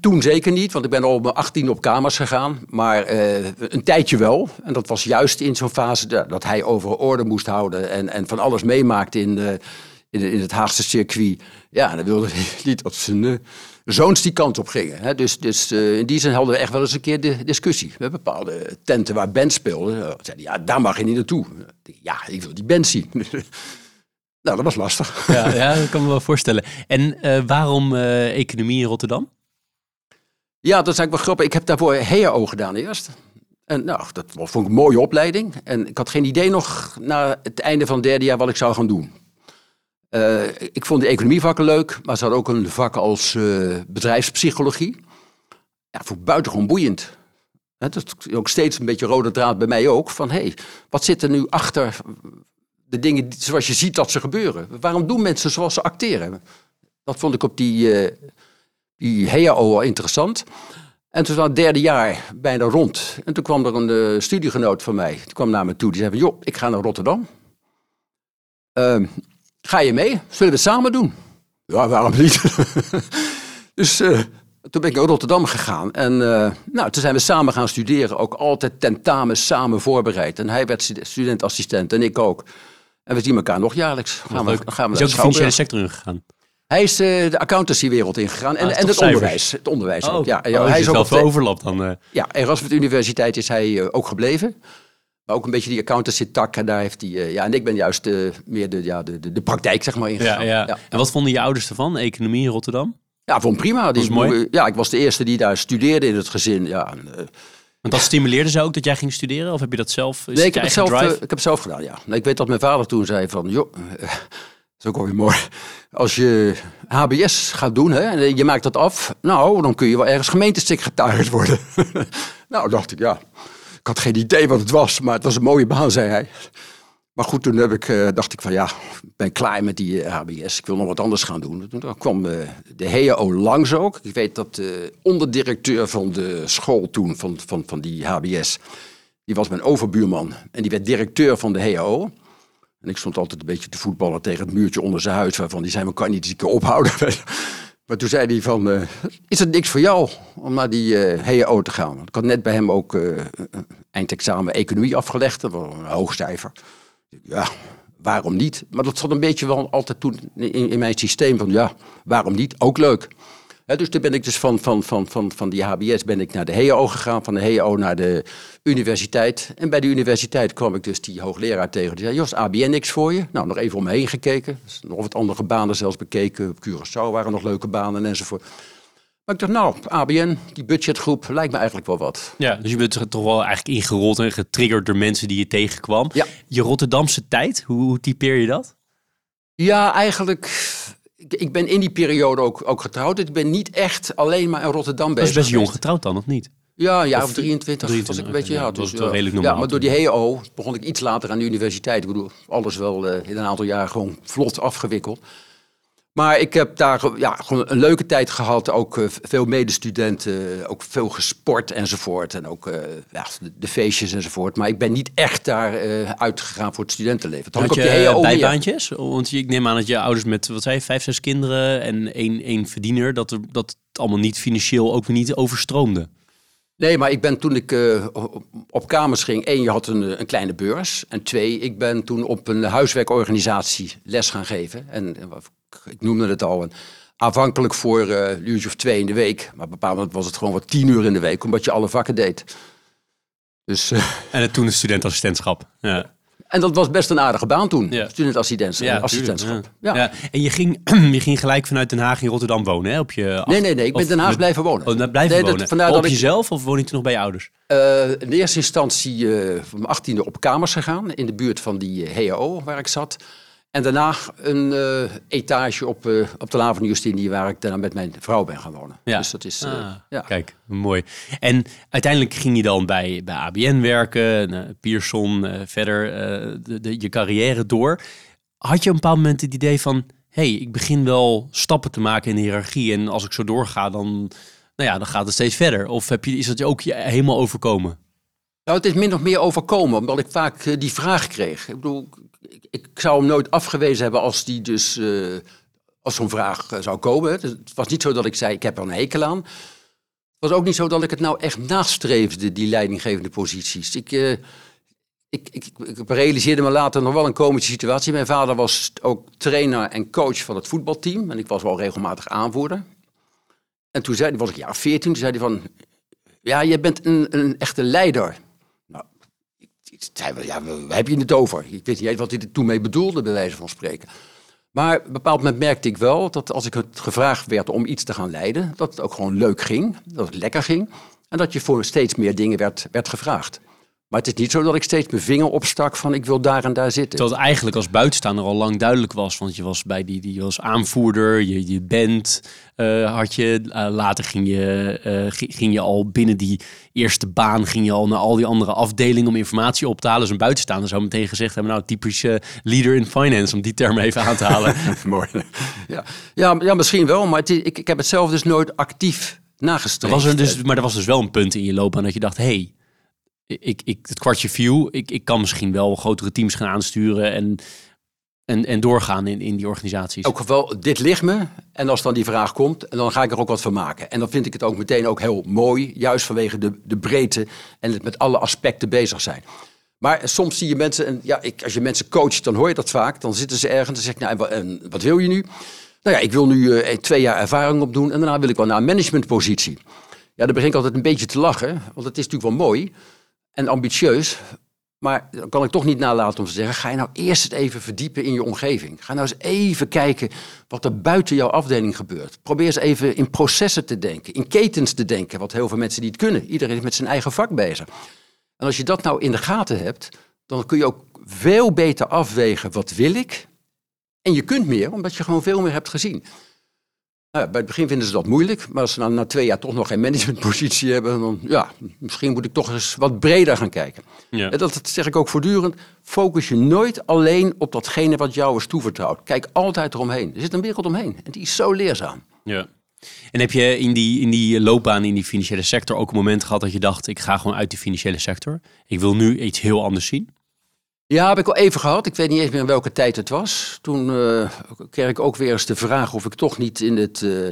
Toen zeker niet, want ik ben al op mijn 18 op kamers gegaan. Maar uh, een tijdje wel. En dat was juist in zo'n fase dat hij over orde moest houden en, en van alles meemaakte in, de, in, de, in, het Haagse circuit. Ja, dan wilde hij niet dat zijn zoons die kant op gingen. Hè. Dus, dus uh, in die zin hadden we echt wel eens een keer de discussie. We hebben bepaalde tenten waar bands speelden. Zeiden, ja, daar mag je niet naartoe. Ja, ik wil die band zien. Nou, dat was lastig. Ja, ja dat kan me wel voorstellen. En uh, waarom economie in Rotterdam? Ja, dat is eigenlijk wel grappig. Ik heb daarvoor HEAO gedaan eerst. En nou, dat vond ik een mooie opleiding. En ik had geen idee nog na het einde van het derde jaar wat ik zou gaan doen. Uh, ik vond de economievakken leuk, maar ze hadden ook een vak als bedrijfspsychologie. Ja, vond ik buitengewoon boeiend. Dat is ook steeds een beetje rode draad bij mij ook. Van hé, hey, wat zit er nu achter de dingen zoals je ziet dat ze gebeuren. Waarom doen mensen zoals ze acteren? Dat vond ik op die, uh, die HEAO al interessant. En toen was het derde jaar bijna rond. En toen kwam er een studiegenoot van mij. Die kwam naar me toe. Die zei van, joh, ik ga naar Rotterdam. Ga je mee? Zullen we het samen doen? Ja, waarom niet? dus uh, toen ben ik naar Rotterdam gegaan. En nou, toen zijn we samen gaan studeren. Ook altijd tentamens samen voorbereid. En hij werd studentassistent en ik ook. En we zien elkaar nog jaarlijks. Gaan we, gaan we is ook de financiële sector ingegaan? Hij is uh, de accountancywereld ingegaan en, ah, en het onderwijs. Het onderwijs oh, ook. Ja, oh, hij is ook veel overlap dan. Uh... Ja, Erasmus Universiteit is hij uh, ook gebleven. Maar ook een beetje die accountancy tak. En daar heeft hij. ja, en ik ben juist meer de, ja, de, de, de, praktijk zeg maar ingegaan. Ja, ja. ja, En wat vonden je ouders ervan? Economie in Rotterdam? Ja, vond prima. Is mooi. Ja, ik was de eerste die daar studeerde in het gezin. Ja, en, want dat stimuleerde ze ook dat jij ging studeren? Of heb je dat zelf? nee, ik heb het, zelf, uh, ik heb het zelf gedaan, ja. Nee, ik weet dat mijn vader toen zei van... joh, uh, dat is ook alweer mooi. Als je HBS gaat doen hè, en je maakt dat af... nou, dan kun je wel ergens gemeentesecretaris worden. nou, dacht ik, ja. Had geen idee wat het was, maar het was een mooie baan, zei hij. Maar goed, toen heb ik, uh, dacht ik van ja, ben klaar met die HBS. Ik wil nog wat anders gaan doen. Toen kwam uh, de HEO langs ook. Ik weet dat de onderdirecteur van de school toen, van, van, van die HBS, die was mijn overbuurman. En die werd directeur van de HEO. En ik stond altijd een beetje te voetballen tegen het muurtje onder zijn huis. Waarvan die zei, me kan niet eens een keer ophouden. maar toen zei hij van, is het niks voor jou om naar die HEO te gaan? Ik had net bij hem ook eindexamen economie afgelegd. Dat was een hoogcijfer. Ja, waarom niet? Maar dat zat een beetje wel altijd toen in, in mijn systeem van ja, waarom niet? Ook leuk. dus toen ben ik dus van, van, van, van, van die HBS ben ik naar de HEO gegaan, van de HEO naar de universiteit. En bij de universiteit kwam ik dus die hoogleraar tegen. Die zei, Jos, ABN niks voor je? Nou, nog even om me heen gekeken. Dus nog wat andere banen zelfs bekeken. Op Curaçao waren nog leuke banen enzovoort. Maar ik dacht, nou, ABN, die budgetgroep, lijkt me eigenlijk wel wat. Ja, dus je bent er toch wel eigenlijk ingerold en getriggerd door mensen die je tegenkwam. Ja. Je Rotterdamse tijd, hoe, hoe typeer je dat? Ja, eigenlijk. Ik, ben in die periode ook, ook getrouwd. Ik ben niet echt alleen maar in Rotterdam Dat bezig. is best jong getrouwd dan, of niet? Ja, een jaar Of of 23, was ik 23, een beetje. ja, Ja, dat was dus, wel ja. redelijk Ja, normaal maar door die HEO begon ik iets later aan de universiteit. Ik bedoel, alles wel eh, in een aantal jaar gewoon vlot afgewikkeld. Maar ik heb daar ja, gewoon een leuke tijd gehad. Ook eh, veel medestudenten, ook veel gesport enzovoort. En ook eh, ja, de, de feestjes enzovoort. Maar ik ben niet echt daar eh, uitgegaan voor het studentenleven. Dat Had ik je op bijbaantjes? Want ik neem aan dat je ouders met, wat zei je, vijf, zes kinderen en één, één verdiener, dat, er, dat het allemaal niet financieel ook weer niet overstroomde. Nee, maar ik ben toen ik op, kamers ging, één, je had een, een kleine beurs. En twee, ik ben toen op een huiswerkorganisatie les gaan geven. En eh, ik noemde het al, een, aanvankelijk voor een uurtje of twee in de week. Maar op een bepaald moment was het gewoon wat tien uur in de week, omdat je alle vakken deed. Dus, eh, En het toen een studentassistentschap. Ja. en dat was best een aardige baan toen, Ja. studentassistentschap. Ja, Ja. ja. En je ging, je ging gelijk vanuit Den Haag in Rotterdam wonen, hè? Op je Nee, nee, nee, ik ben of Den Haag blijven wonen. Oh, blijven Nee, wonen. op dat ik- jezelf of woon je toen nog bij je ouders? Eh, in eerste instantie van mijn achttiende op kamers gegaan. In de buurt van die HAO waar ik zat. En daarna een eh, etage op, eh, op de Laan van de Justini waar ik daarna met mijn vrouw ben gaan wonen. Ja. Dus dat is... eh, Ah, ja. Kijk, mooi. En uiteindelijk ging je dan bij, bij ABN werken, Pearson, verder de, de- je carrière door. Had je op een bepaald moment het idee van, hey, ik begin wel stappen te maken in de hiërarchie en als ik zo doorga, dan, nou ja, dan gaat het steeds verder. Of heb je, is dat je ook je helemaal overkomen? Nou, het is min of meer overkomen, omdat ik vaak eh, die vraag kreeg. Ik bedoel, ik, zou hem nooit afgewezen hebben als die dus... eh, als zo'n vraag eh, zou komen. Dus Het was niet zo dat ik zei, ik heb er een hekel aan. Het was ook niet zo dat ik het nou echt nastreefde, die leidinggevende posities. Ik, ik, ik, ik, ik realiseerde me later nog wel een komische situatie. Mijn vader was ook trainer en coach van het voetbalteam. En ik was wel regelmatig aanvoerder. En toen zei, was ik jaar 14, toen zei hij van... Ja, je bent een, een echte leider. Ik, zei ja, waar heb je het over? Ik weet niet wat hij er toen mee bedoelde, bij wijze van spreken. Maar op een bepaald moment merkte ik wel dat als ik het gevraagd werd om iets te gaan leiden, dat het ook gewoon leuk ging, dat het lekker ging. En dat je voor steeds meer dingen werd, werd gevraagd. Maar het is niet zo dat ik steeds mijn vinger opstak van ik wil daar en daar zitten. Terwijl het eigenlijk als buitenstaander al lang duidelijk was. Want je was bij die, die was aanvoerder, je, je band eh, had je. Eh, later ging je, eh, gi- ging je al binnen die eerste baan, ging je al naar al die andere afdelingen om informatie op te halen. Dus een buitenstaander zou meteen gezegd hebben, nou typisch eh, leader in finance, om die term even aan te halen. Mooi. Ja, ja, ja, misschien wel, maar is- ik, ik heb het zelf dus nooit actief Er nagestreefd. was er dus, maar er was dus wel een punt in je loopbaan dat je dacht, hey, ik, ik, het kwartje viel, ik, ik kan misschien wel grotere teams gaan aansturen en, en, en doorgaan in, in die organisaties. Elk geval, dit ligt me. En als dan die vraag komt, en dan ga ik er ook wat van maken. En dan vind ik het ook meteen ook heel mooi, juist vanwege de, de breedte en het met alle aspecten bezig zijn. Maar soms zie je mensen, en ja, ik, als je mensen coacht, dan hoor je dat vaak. Dan zitten ze ergens en zeg ik, nou, en wa- en wat wil je nu? Nou ja, ik wil nu eh, twee jaar ervaring opdoen en daarna wil ik wel naar een managementpositie. Ja, dan begin ik altijd een beetje te lachen, want het is natuurlijk wel mooi en ambitieus. Maar dan kan ik toch niet nalaten om te zeggen: ga je nou eerst even verdiepen in je omgeving. Ga nou eens even kijken wat er buiten jouw afdeling gebeurt. Probeer eens even in processen te denken, in ketens te denken, wat heel veel mensen niet kunnen. Iedereen is met zijn eigen vak bezig. En als je dat nou in de gaten hebt, dan kun je ook veel beter afwegen: wat wil ik? En je kunt meer, omdat je gewoon veel meer hebt gezien. Nou, ja, bij het begin vinden ze dat moeilijk, maar als ze nou na twee jaar toch nog geen managementpositie hebben, dan ja, misschien moet ik toch eens wat breder gaan kijken. Ja. En dat, dat zeg ik ook voortdurend. Focus je nooit alleen op datgene wat jou is toevertrouwd. Kijk altijd eromheen. Er zit een wereld omheen en die is zo leerzaam. Ja. En heb je in die, in die loopbaan in die financiële sector ook een moment gehad dat je dacht, ik ga gewoon uit die financiële sector. Ik wil nu iets heel anders zien. Ja, heb ik al even gehad. Ik weet niet eens meer in welke tijd het was. Toen eh, kreeg ik ook weer eens de vraag of ik toch niet in het eh,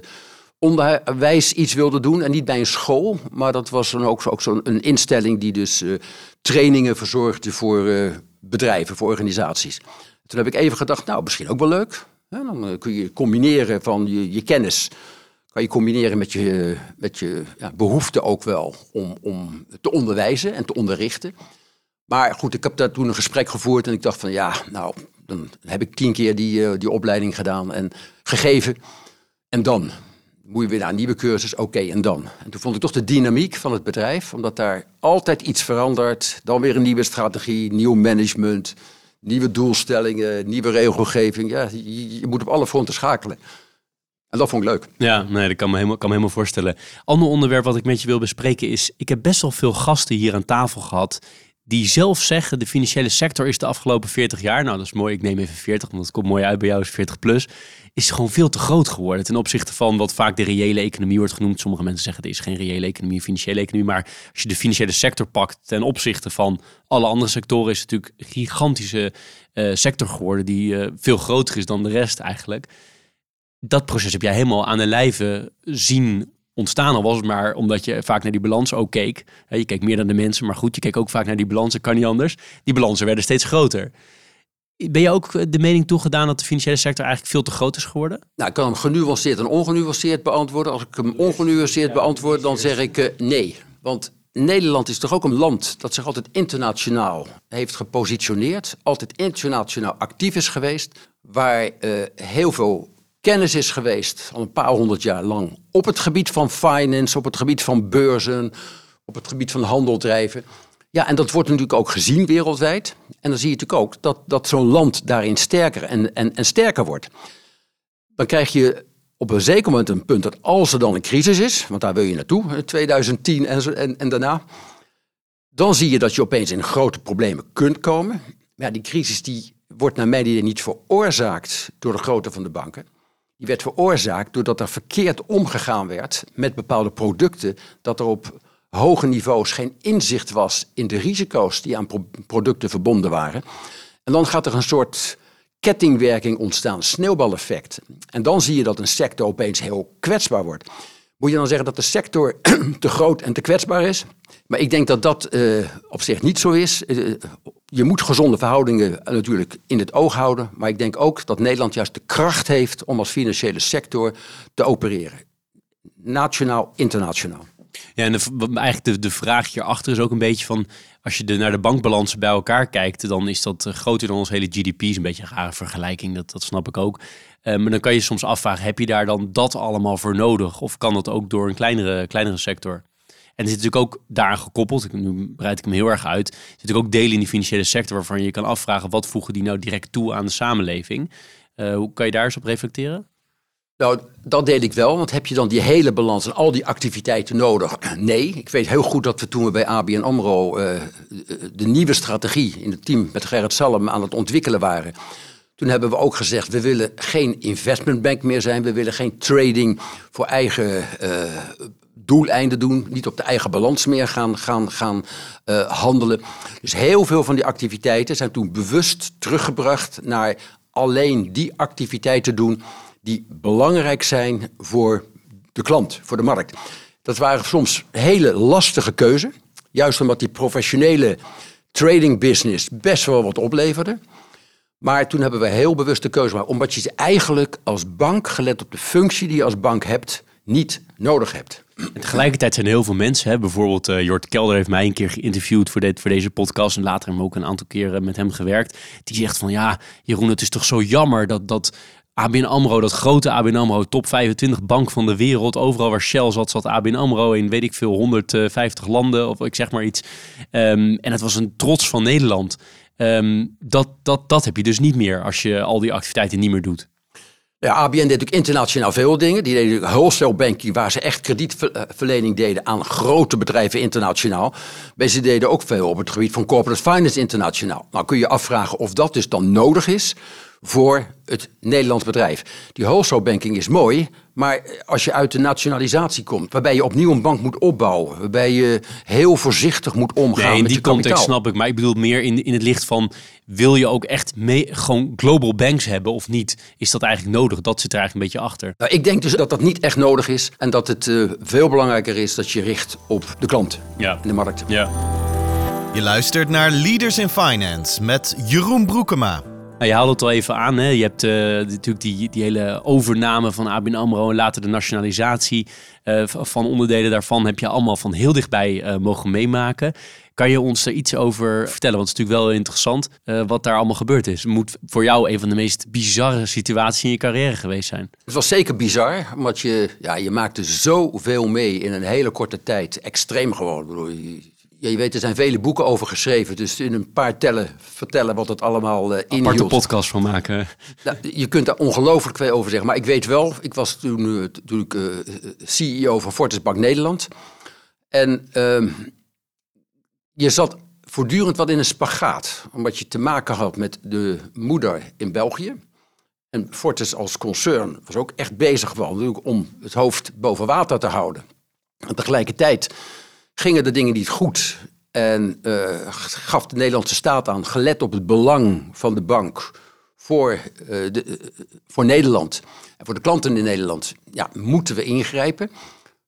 onderwijs iets wilde doen. En niet bij een school, maar dat was dan ook, zo- ook zo'n een instelling die dus eh, trainingen verzorgde voor bedrijven, voor organisaties. Toen heb ik even gedacht, nou, misschien ook wel leuk. Dan kun je combineren van je, je kennis kan je combineren met je, met je ja, behoefte ook wel om, om te onderwijzen en te onderrichten. Maar goed, ik heb daar toen een gesprek gevoerd en ik dacht van ja, nou, dan heb ik tien keer die, eh, die opleiding gedaan en gegeven. En dan moet je weer naar een nieuwe cursus, oké, en dan. En toen vond ik toch de dynamiek van het bedrijf, omdat daar altijd iets verandert. Dan weer een nieuwe strategie, nieuw management, nieuwe doelstellingen, nieuwe regelgeving. Ja, je, moet op alle fronten schakelen. En dat vond ik leuk. Ja, nee, dat kan me helemaal, kan me helemaal voorstellen. Ander onderwerp wat ik met je wil bespreken is... ik heb best wel veel gasten hier aan tafel gehad... die zelf zeggen... de financiële sector is de afgelopen 40 jaar... nou, dat is mooi, ik neem even 40, want het komt mooi uit bij jou, is 40 plus... is gewoon veel te groot geworden ten opzichte van wat vaak de reële economie wordt genoemd. Sommige mensen zeggen het is geen reële economie, financiële economie. Maar als je de financiële sector pakt ten opzichte van alle andere sectoren... is het natuurlijk een gigantische uh, sector geworden... die uh, veel groter is dan de rest eigenlijk dat proces heb jij helemaal aan de lijve zien ontstaan. Al was het maar omdat je vaak naar die balans ook keek. Je keek meer dan de mensen, maar goed, je keek ook vaak naar die balansen, kan niet anders. Die balansen werden steeds groter. Ben je ook de mening toegedaan dat de financiële sector eigenlijk veel te groot is geworden? Nou, ik kan hem genuanceerd en ongenuanceerd beantwoorden. Als ik hem ongenuanceerd beantwoord, dan zeg ik uh, nee. Want Nederland is toch ook een land dat zich altijd internationaal heeft gepositioneerd. Altijd internationaal actief is geweest. Waar uh, heel veel kennis is geweest, al een paar honderd jaar lang, op het gebied van finance, op het gebied van beurzen, op het gebied van handel drijven. Ja, en dat wordt natuurlijk ook gezien wereldwijd. En dan zie je natuurlijk ook dat, dat zo'n land daarin sterker en, en, en sterker wordt. Dan krijg je op een zeker moment een punt dat als er dan een crisis is, want daar wil je naartoe, 2010 en, en, en daarna, dan zie je dat je opeens in grote problemen kunt komen. Maar ja, die crisis die wordt naar mijn idee niet veroorzaakt door de grootte van de banken. Die werd veroorzaakt doordat er verkeerd omgegaan werd met bepaalde producten. Dat er op hoge niveaus geen inzicht was in de risico's die aan producten verbonden waren. En dan gaat er een soort kettingwerking ontstaan, sneeuwbaleffect. En dan zie je dat een sector opeens heel kwetsbaar wordt. Moet je dan zeggen dat de sector te groot en te kwetsbaar is? Maar ik denk dat dat uh, op zich niet zo is. Uh, je moet gezonde verhoudingen natuurlijk in het oog houden. Maar ik denk ook dat Nederland juist de kracht heeft om als financiële sector te opereren. Nationaal, internationaal. Ja, en eigenlijk de, de vraag hierachter is ook een beetje van... als je de, naar de bankbalansen bij elkaar kijkt... dan is dat uh, groter dan ons hele GDP. Is een beetje een rare vergelijking, dat, dat snap ik ook. Uh, maar dan kan je soms afvragen, heb je daar dan dat allemaal voor nodig? Of kan dat ook door een kleinere, kleinere sector? En er zit natuurlijk ook daaraan gekoppeld, nu breid ik hem heel erg uit, er zit natuurlijk ook delen in die financiële sector waarvan je kan afvragen wat voegen die nou direct toe aan de samenleving. Uh, hoe kan je daar eens op reflecteren? Nou, dat deed ik wel, want heb je dan die hele balans en al die activiteiten nodig? Nee, ik weet heel goed dat we toen we bij ABN AMRO uh, de nieuwe strategie in het team met Gerrit Salm aan het ontwikkelen waren. Toen hebben we ook gezegd, we willen geen investmentbank meer zijn. We willen geen trading voor eigen uh, doeleinden doen, niet op de eigen balans meer gaan, gaan, gaan uh, handelen. Dus heel veel van die activiteiten zijn toen bewust teruggebracht naar alleen die activiteiten doen die belangrijk zijn voor de klant, voor de markt. Dat waren soms hele lastige keuzes, juist omdat die professionele trading business best wel wat opleverde. Maar toen hebben we heel bewust de keuze gemaakt, omdat je ze eigenlijk als bank, gelet op de functie die je als bank hebt, niet nodig hebt. En tegelijkertijd zijn heel veel mensen, hè, bijvoorbeeld uh, Jort Kelder heeft mij een keer geïnterviewd voor, dit, voor deze podcast en later hem ook een aantal keren met hem gewerkt. Die zegt van ja, Jeroen, het is toch zo jammer dat, dat ABN AMRO, dat grote ABN AMRO, top 25 bank van de wereld. Overal waar Shell zat, zat ABN AMRO in, weet ik veel, 150 landen of ik zeg maar iets. Um, en het was een trots van Nederland. Um, dat, dat, dat heb je dus niet meer als je al die activiteiten niet meer doet. Ja, ABN deed natuurlijk internationaal veel dingen. Die deden wholesale banking, waar ze echt kredietverlening deden aan grote bedrijven internationaal. Maar ze deden ook veel op het gebied van corporate finance internationaal. Nou kun je afvragen of dat dus dan nodig is voor het Nederlands bedrijf. Die wholesale banking is mooi, maar als je uit de nationalisatie komt, waarbij je opnieuw een bank moet opbouwen, waarbij je heel voorzichtig moet omgaan nee, in met die je context kapitaal. snap ik, maar ik bedoel meer in, in het licht van, wil je ook echt mee, gewoon global banks hebben of niet? Is dat eigenlijk nodig? Dat zit er eigenlijk een beetje achter. Nou, ik denk dus dat dat niet echt nodig is en dat het uh, veel belangrijker is dat je richt op de klant ja. in de markt. Ja. Je luistert naar Leaders in Finance met Jeroen Broekema. Nou, je haalde het al even aan. Hè? Je hebt uh, natuurlijk die, die hele overname van ABN AMRO en later de nationalisatie uh, van onderdelen daarvan heb je allemaal van heel dichtbij uh, mogen meemaken. Kan je ons er iets over vertellen? Want het is natuurlijk wel interessant wat daar allemaal gebeurd is. Het moet voor jou een van de meest bizarre situaties in je carrière geweest zijn. Het was zeker bizar, want je, ja, je maakte zoveel mee in een hele korte tijd. Extreem gewoon. bedoel, ja, je weet, er zijn vele boeken over geschreven. Dus in een paar tellen vertellen wat het allemaal uh, inhield. Aparte podcast van maken. Nou, je kunt daar ongelooflijk veel over zeggen. Maar ik weet wel, ik was toen, uh, toen ik uh, CEO van Fortis Bank Nederland. En ehm, je zat voortdurend wat in een spagaat. Omdat je te maken had met de moeder in België. En Fortis als concern was ook echt bezig wel, om het hoofd boven water te houden. En tegelijkertijd gingen de dingen niet goed. En uh, gaf de Nederlandse staat aan, gelet op het belang van de bank voor, uh, de, uh, voor Nederland en voor de klanten in Nederland, ja, moeten we ingrijpen.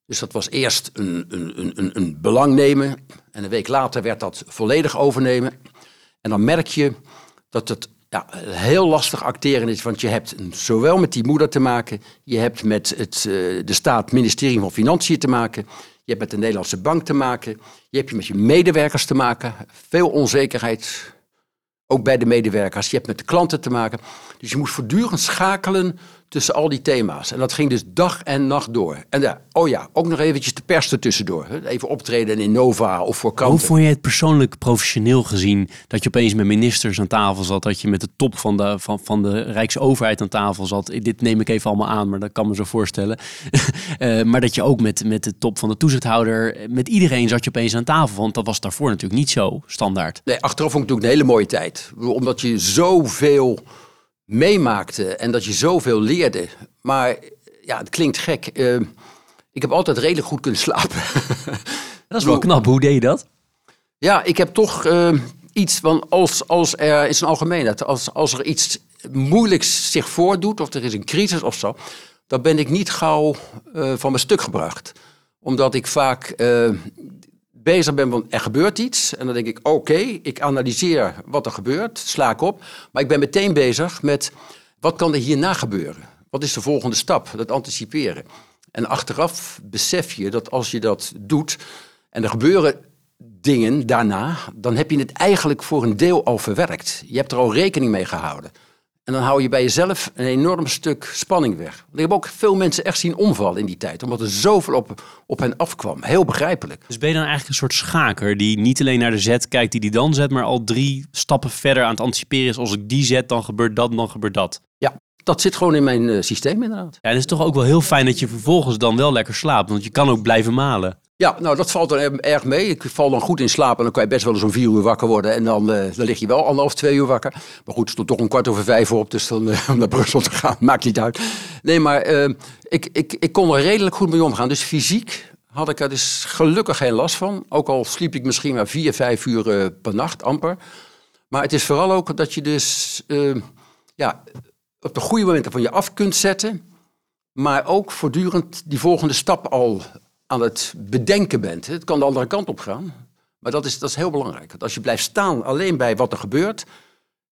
Dus dat was eerst een, een, een, een belang nemen en een week later werd dat volledig overnemen. En dan merk je dat het ja, heel lastig acteren is, want je hebt zowel met die moeder te maken, je hebt met het, de staat, ministerie van Financiën te maken, je hebt met de Nederlandse bank te maken. Je hebt met je medewerkers te maken. Veel onzekerheid, ook bij de medewerkers. Je hebt met de klanten te maken. Dus je moet voortdurend schakelen tussen al die thema's. En dat ging dus dag en nacht door. En ja, oh ja, ook nog eventjes de pers ertussendoor. Even optreden in Nova of voor kranten. Hoe vond je het persoonlijk professioneel gezien dat je opeens met ministers aan tafel zat, dat je met de top van de, van, van de Rijksoverheid aan tafel zat? Dit neem ik even allemaal aan, maar dat kan me zo voorstellen. uh, maar dat je ook met, met de top van de toezichthouder, met iedereen zat je opeens aan tafel. Want dat was daarvoor natuurlijk niet zo standaard. Nee, achteraf vond ik ook een hele mooie tijd. Omdat je zoveel meemaakte en dat je zoveel leerde. Maar ja, het klinkt gek. Uh, ik heb altijd redelijk goed kunnen slapen. dat is wel knap. Hoe deed je dat? Ja, ik heb toch uh, iets van als, als er in zijn algemeenheid, als, als er iets moeilijks zich voordoet, of er is een crisis of zo, dan ben ik niet gauw uh, van mijn stuk gebracht. Omdat ik vaak bezig ben, want er gebeurt iets. En dan denk ik, oké, ik analyseer wat er gebeurt, sla ik op. Maar ik ben meteen bezig met, wat kan er hierna gebeuren? Wat is de volgende stap? Dat anticiperen. En achteraf besef je dat als je dat doet en er gebeuren dingen daarna, dan heb je het eigenlijk voor een deel al verwerkt. Je hebt er al rekening mee gehouden. En dan hou je bij jezelf een enorm stuk spanning weg. Ik heb ook veel mensen echt zien omvallen in die tijd. Omdat er zoveel op, op hen afkwam. Heel begrijpelijk. Dus ben je dan eigenlijk een soort schaker die niet alleen naar de zet kijkt die die dan zet. Maar al drie stappen verder aan het anticiperen is. Als ik die zet, dan gebeurt dat, dan gebeurt dat. Ja, dat zit gewoon in mijn uh, systeem inderdaad. Ja, en het is toch ook wel heel fijn dat je vervolgens dan wel lekker slaapt. Want je kan ook blijven malen. Ja, nou dat valt er erg mee. Ik val dan goed in slaap en dan kan je best wel eens om vier uur wakker worden. En dan, uh, dan lig je wel anderhalf, twee uur wakker. Maar goed, er stond toch een kwart over vijf op, dus dan uh, om naar Brussel te gaan, maakt niet uit. Nee, maar uh, ik, ik, ik kon er redelijk goed mee omgaan. Dus fysiek had ik er dus gelukkig geen last van. Ook al sliep ik misschien maar vier, vijf uur per nacht, amper. Maar het is vooral ook dat je dus ja, op de goede momenten van je af kunt zetten. Maar ook voortdurend die volgende stap al aan het bedenken bent. Het kan de andere kant op gaan. Maar dat is, dat is heel belangrijk. Want als je blijft staan alleen bij wat er gebeurt,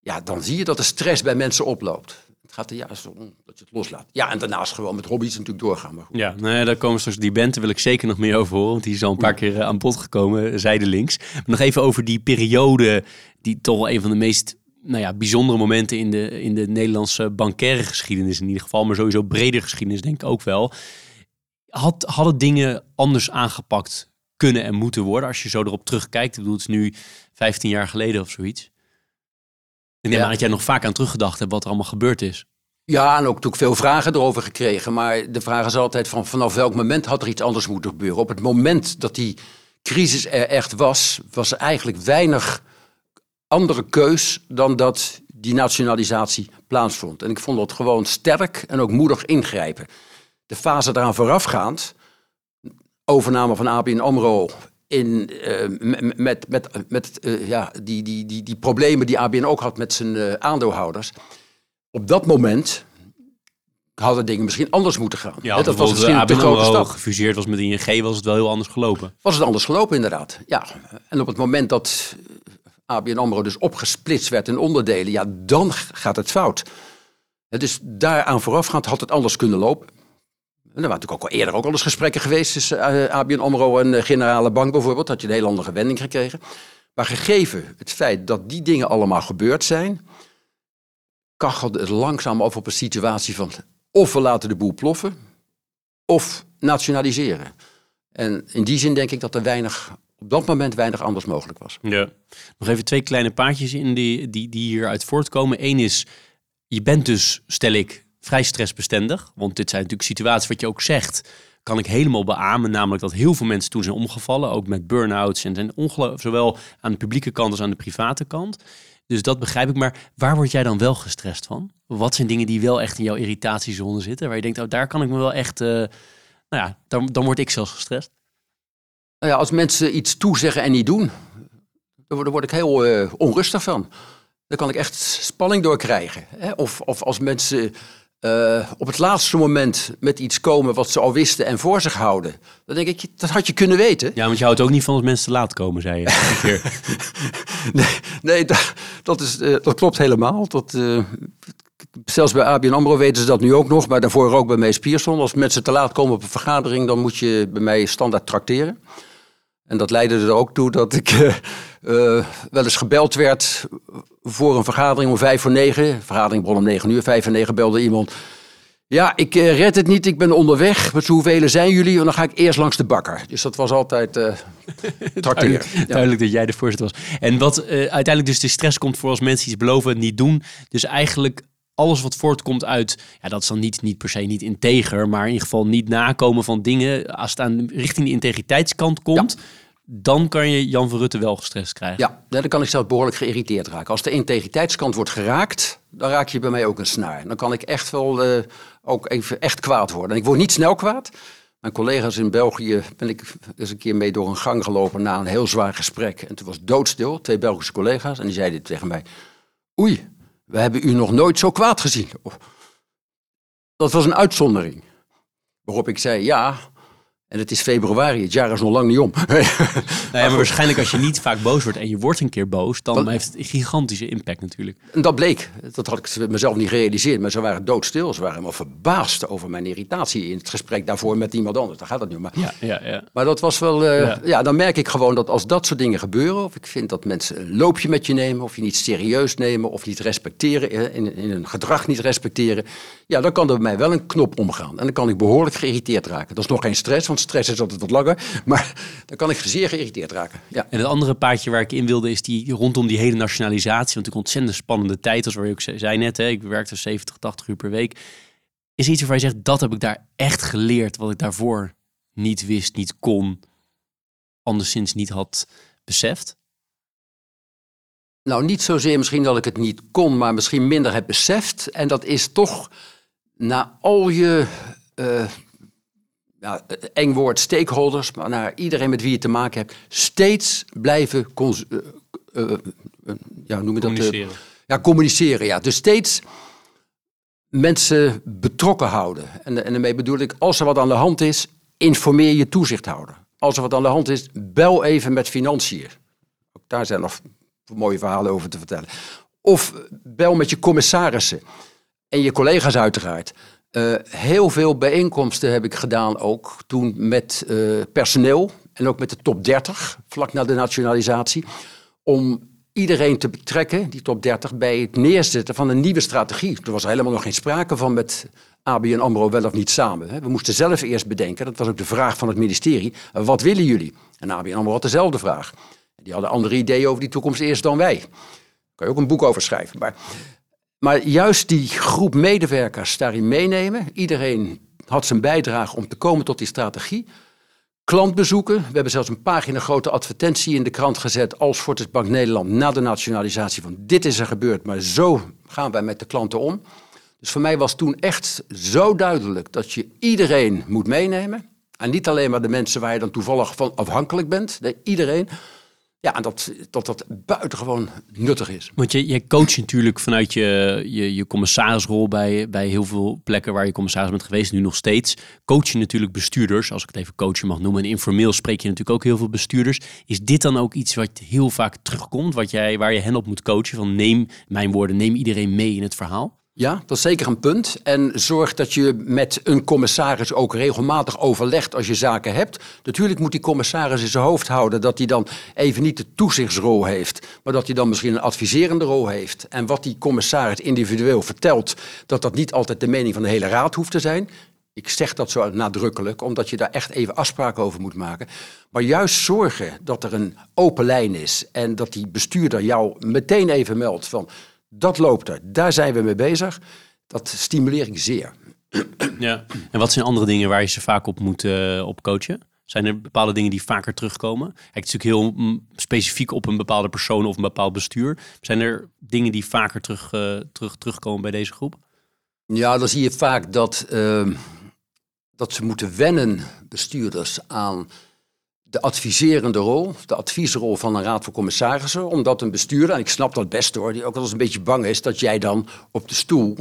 ja, dan zie je dat de stress bij mensen oploopt. Het gaat er juist om dat je het loslaat. Ja, en daarnaast gewoon met hobby's natuurlijk doorgaan. Maar goed. Ja, nou ja, daar komen straks die band, daar wil ik zeker nog meer over horen. Want die is al een paar keer eh, aan bod gekomen, zijdelings. Maar nog even over die periode, die toch wel een van de meest nou ja, bijzondere momenten in de, in de Nederlandse bankaire geschiedenis in ieder geval. Maar sowieso breder geschiedenis denk ik ook wel had, hadden dingen anders aangepakt kunnen en moeten worden als je zo erop terugkijkt? Ik bedoel, het is nu 15 jaar geleden of zoiets. En ja. dat jij nog vaak aan teruggedacht hebt wat er allemaal gebeurd is. Ja, en ook natuurlijk veel vragen erover gekregen. Maar de vraag is altijd van vanaf welk moment had er iets anders moeten gebeuren? Op het moment dat die crisis er echt was, was er eigenlijk weinig andere keus dan dat die nationalisatie plaatsvond. En ik vond dat gewoon sterk en ook moedig ingrijpen de fase eraan voorafgaand, overname van ABN AMRO in, uh, met, met, met uh, ja, die, die, die, die problemen die ABN ook had met zijn uh, aandeelhouders. Op dat moment hadden dingen misschien anders moeten gaan. Ja, dat was misschien ABN AMRO stap. gefuseerd was met ING, was het wel heel anders gelopen. Was het anders gelopen, inderdaad. Ja, en op het moment dat ABN AMRO dus opgesplitst werd in onderdelen, ja, dan gaat het fout. Dus daaraan voorafgaand had het anders kunnen lopen. En er waren natuurlijk ook al eerder ook al eens gesprekken geweest tussen eh, ABN AMRO en de Generale Bank bijvoorbeeld. Had je een hele andere wending gekregen. Maar gegeven het feit dat die dingen allemaal gebeurd zijn, kachelde het langzaam over op een situatie van of we laten de boel ploffen, of nationaliseren. En in die zin denk ik dat er weinig, op dat moment weinig anders mogelijk was. Ja. Nog even twee kleine paadjes in die, die, die hieruit voortkomen. Eén is, je bent dus, stel ik, vrij stressbestendig. Want dit zijn natuurlijk situaties wat je ook zegt. Kan ik helemaal beamen, namelijk dat heel veel mensen toen zijn omgevallen. Ook met burn-outs en, en ongeloof, zowel aan de publieke kant als aan de private kant. Dus dat begrijp ik. Maar waar word jij dan wel gestrest van? Wat zijn dingen die wel echt in jouw irritatiezone zitten? Waar je denkt, oh, daar kan ik me wel echt... Uh, nou ja, dan, dan word ik zelfs gestrest. Nou ja, als mensen iets toezeggen en niet doen, daar word ik heel uh, onrustig van. Daar kan ik echt spanning door krijgen. Hè? Of, of als mensen uh, op het laatste moment met iets komen wat ze al wisten en voor zich houden. Dan denk ik, dat had je kunnen weten. Ja, want je houdt ook niet van als mensen te laat komen, zei je. nee, nee dat, dat, is, uh, dat klopt helemaal. Dat, uh, zelfs bij ABN AMRO weten ze dat nu ook nog, maar daarvoor ook bij Mees Pierson. Als mensen te laat komen op een vergadering, dan moet je bij mij standaard trakteren. En dat leidde er ook toe dat ik uh, wel eens gebeld werd voor een vergadering om vijf voor negen. Vergadering begon om negen uur, vijf voor negen belde iemand. Ja, ik uh, red het niet, ik ben onderweg. Met hoeveel zijn jullie? En dan ga ik eerst langs de bakker. Dus dat was altijd uh, duidelijk, ja. duidelijk, dat jij de voorzitter was. En wat uiteindelijk dus de stress komt voor als mensen iets beloven en niet doen. Dus eigenlijk alles wat voortkomt uit, ja, dat is dan niet, niet per se niet integer, maar in ieder geval niet nakomen van dingen. Als het aan richting de integriteitskant komt, dan kan je Jan van Rutte wel gestrest krijgen. Ja, dan kan ik zelf behoorlijk geïrriteerd raken. Als de integriteitskant wordt geraakt, dan raak je bij mij ook een snaar. Dan kan ik echt wel uh, ook even echt kwaad worden. En ik word niet snel kwaad. Mijn collega's in België ben ik eens een keer mee door een gang gelopen na een heel zwaar gesprek. En toen was doodstil, twee Belgische collega's. En die zeiden tegen mij, oei, we hebben u nog nooit zo kwaad gezien. Dat was een uitzondering. Waarop ik zei, ja, en het is februari, het jaar is nog lang niet om. nou ja, maar waarschijnlijk als je niet vaak boos wordt en je wordt een keer boos, dan heeft het een gigantische impact natuurlijk. En dat bleek. Dat had ik mezelf niet gerealiseerd, maar ze waren doodstil. Ze waren helemaal verbaasd over mijn irritatie in het gesprek daarvoor met iemand anders. Daar gaat het nu maar. Ja, ja, ja. Maar dat was wel, uh, ja. ja. dan merk ik gewoon dat als dat soort dingen gebeuren, of ik vind dat mensen een loopje met je nemen, of je niet serieus nemen, of niet respecteren, eh, in, in een gedrag niet respecteren, ja, dan kan er bij mij wel een knop omgaan. En dan kan ik behoorlijk geïrriteerd raken. Dat is nog geen stress, want stress is altijd wat langer. Maar dan kan ik zeer geïrriteerd raken. Ja. En het andere paardje waar ik in wilde is die rondom die hele nationalisatie. Want een ontzettend spannende tijd, als waar je ook zei net. Hè, ik werkte 70, 80 uur per week. Is iets waarvan je zegt, dat heb ik daar echt geleerd. Wat ik daarvoor niet wist, niet kon. Anderszins niet had beseft. Nou, niet zozeer misschien dat ik het niet kon, maar misschien minder heb beseft. En dat is toch na al je uh, ja, eng woord stakeholders, maar naar iedereen met wie je te maken hebt, steeds blijven uh, uh, ja, noem je dat, communiceren. ja, communiceren. Ja. Dus steeds mensen betrokken houden. En, en daarmee bedoel ik, als er wat aan de hand is, informeer je toezichthouder. Als er wat aan de hand is, bel even met financiën. Ook daar zijn nog mooie verhalen over te vertellen. Of bel met je commissarissen en je collega's uiteraard. Uh, heel veel bijeenkomsten heb ik gedaan ook toen met uh, personeel en ook met de top 30, vlak na de nationalisatie, om iedereen te betrekken, die top 30, bij het neerzetten van een nieuwe strategie. Er was helemaal nog geen sprake van met ABN AMRO wel of niet samen. We moesten zelf eerst bedenken, dat was ook de vraag van het ministerie, wat willen jullie? En ABN AMRO had dezelfde vraag. Die hadden andere ideeën over die toekomst eerst dan wij. Daar kan je ook een boek over schrijven. Maar, maar juist die groep medewerkers daarin meenemen. Iedereen had zijn bijdrage om te komen tot die strategie. Klantbezoeken. We hebben zelfs een pagina grote advertentie in de krant gezet als Fortis Bank Nederland na de nationalisatie van dit is er gebeurd, maar zo gaan wij met de klanten om. Dus voor mij was toen echt zo duidelijk dat je iedereen moet meenemen. En niet alleen maar de mensen waar je dan toevallig van afhankelijk bent. Iedereen. Ja, en dat, dat dat buitengewoon nuttig is. Want je, je coacht natuurlijk vanuit je, je, je commissarisrol bij, bij heel veel plekken waar je commissaris bent geweest, nu nog steeds. Coach je natuurlijk bestuurders, als ik het even coachen mag noemen. En informeel spreek je natuurlijk ook heel veel bestuurders. Is dit dan ook iets wat heel vaak terugkomt, wat jij, waar je hen op moet coachen? Van neem, mijn woorden, neem iedereen mee in het verhaal? Ja, dat is zeker een punt. En zorg dat je met een commissaris ook regelmatig overlegt als je zaken hebt. Natuurlijk moet die commissaris in zijn hoofd houden dat hij dan even niet de toezichtsrol heeft, maar dat hij dan misschien een adviserende rol heeft. En wat die commissaris individueel vertelt, dat dat niet altijd de mening van de hele raad hoeft te zijn. Ik zeg dat zo nadrukkelijk, omdat je daar echt even afspraken over moet maken. Maar juist zorgen dat er een open lijn is en dat die bestuurder jou meteen even meldt van dat loopt er. Daar zijn we mee bezig. Dat stimuleer ik zeer. Ja. En wat zijn andere dingen waar je ze vaak op moet uh, op coachen? Zijn er bepaalde dingen die vaker terugkomen? Het is natuurlijk heel mm, specifiek op een bepaalde persoon of een bepaald bestuur. Zijn er dingen die vaker terug, uh, terug, terugkomen bij deze groep? Ja, dan zie je vaak dat, uh, dat ze moeten wennen, bestuurders, aan de adviserende rol, de adviesrol van een raad van commissarissen. Omdat een bestuurder, en ik snap dat best hoor, die ook wel eens een beetje bang is dat jij dan op de stoel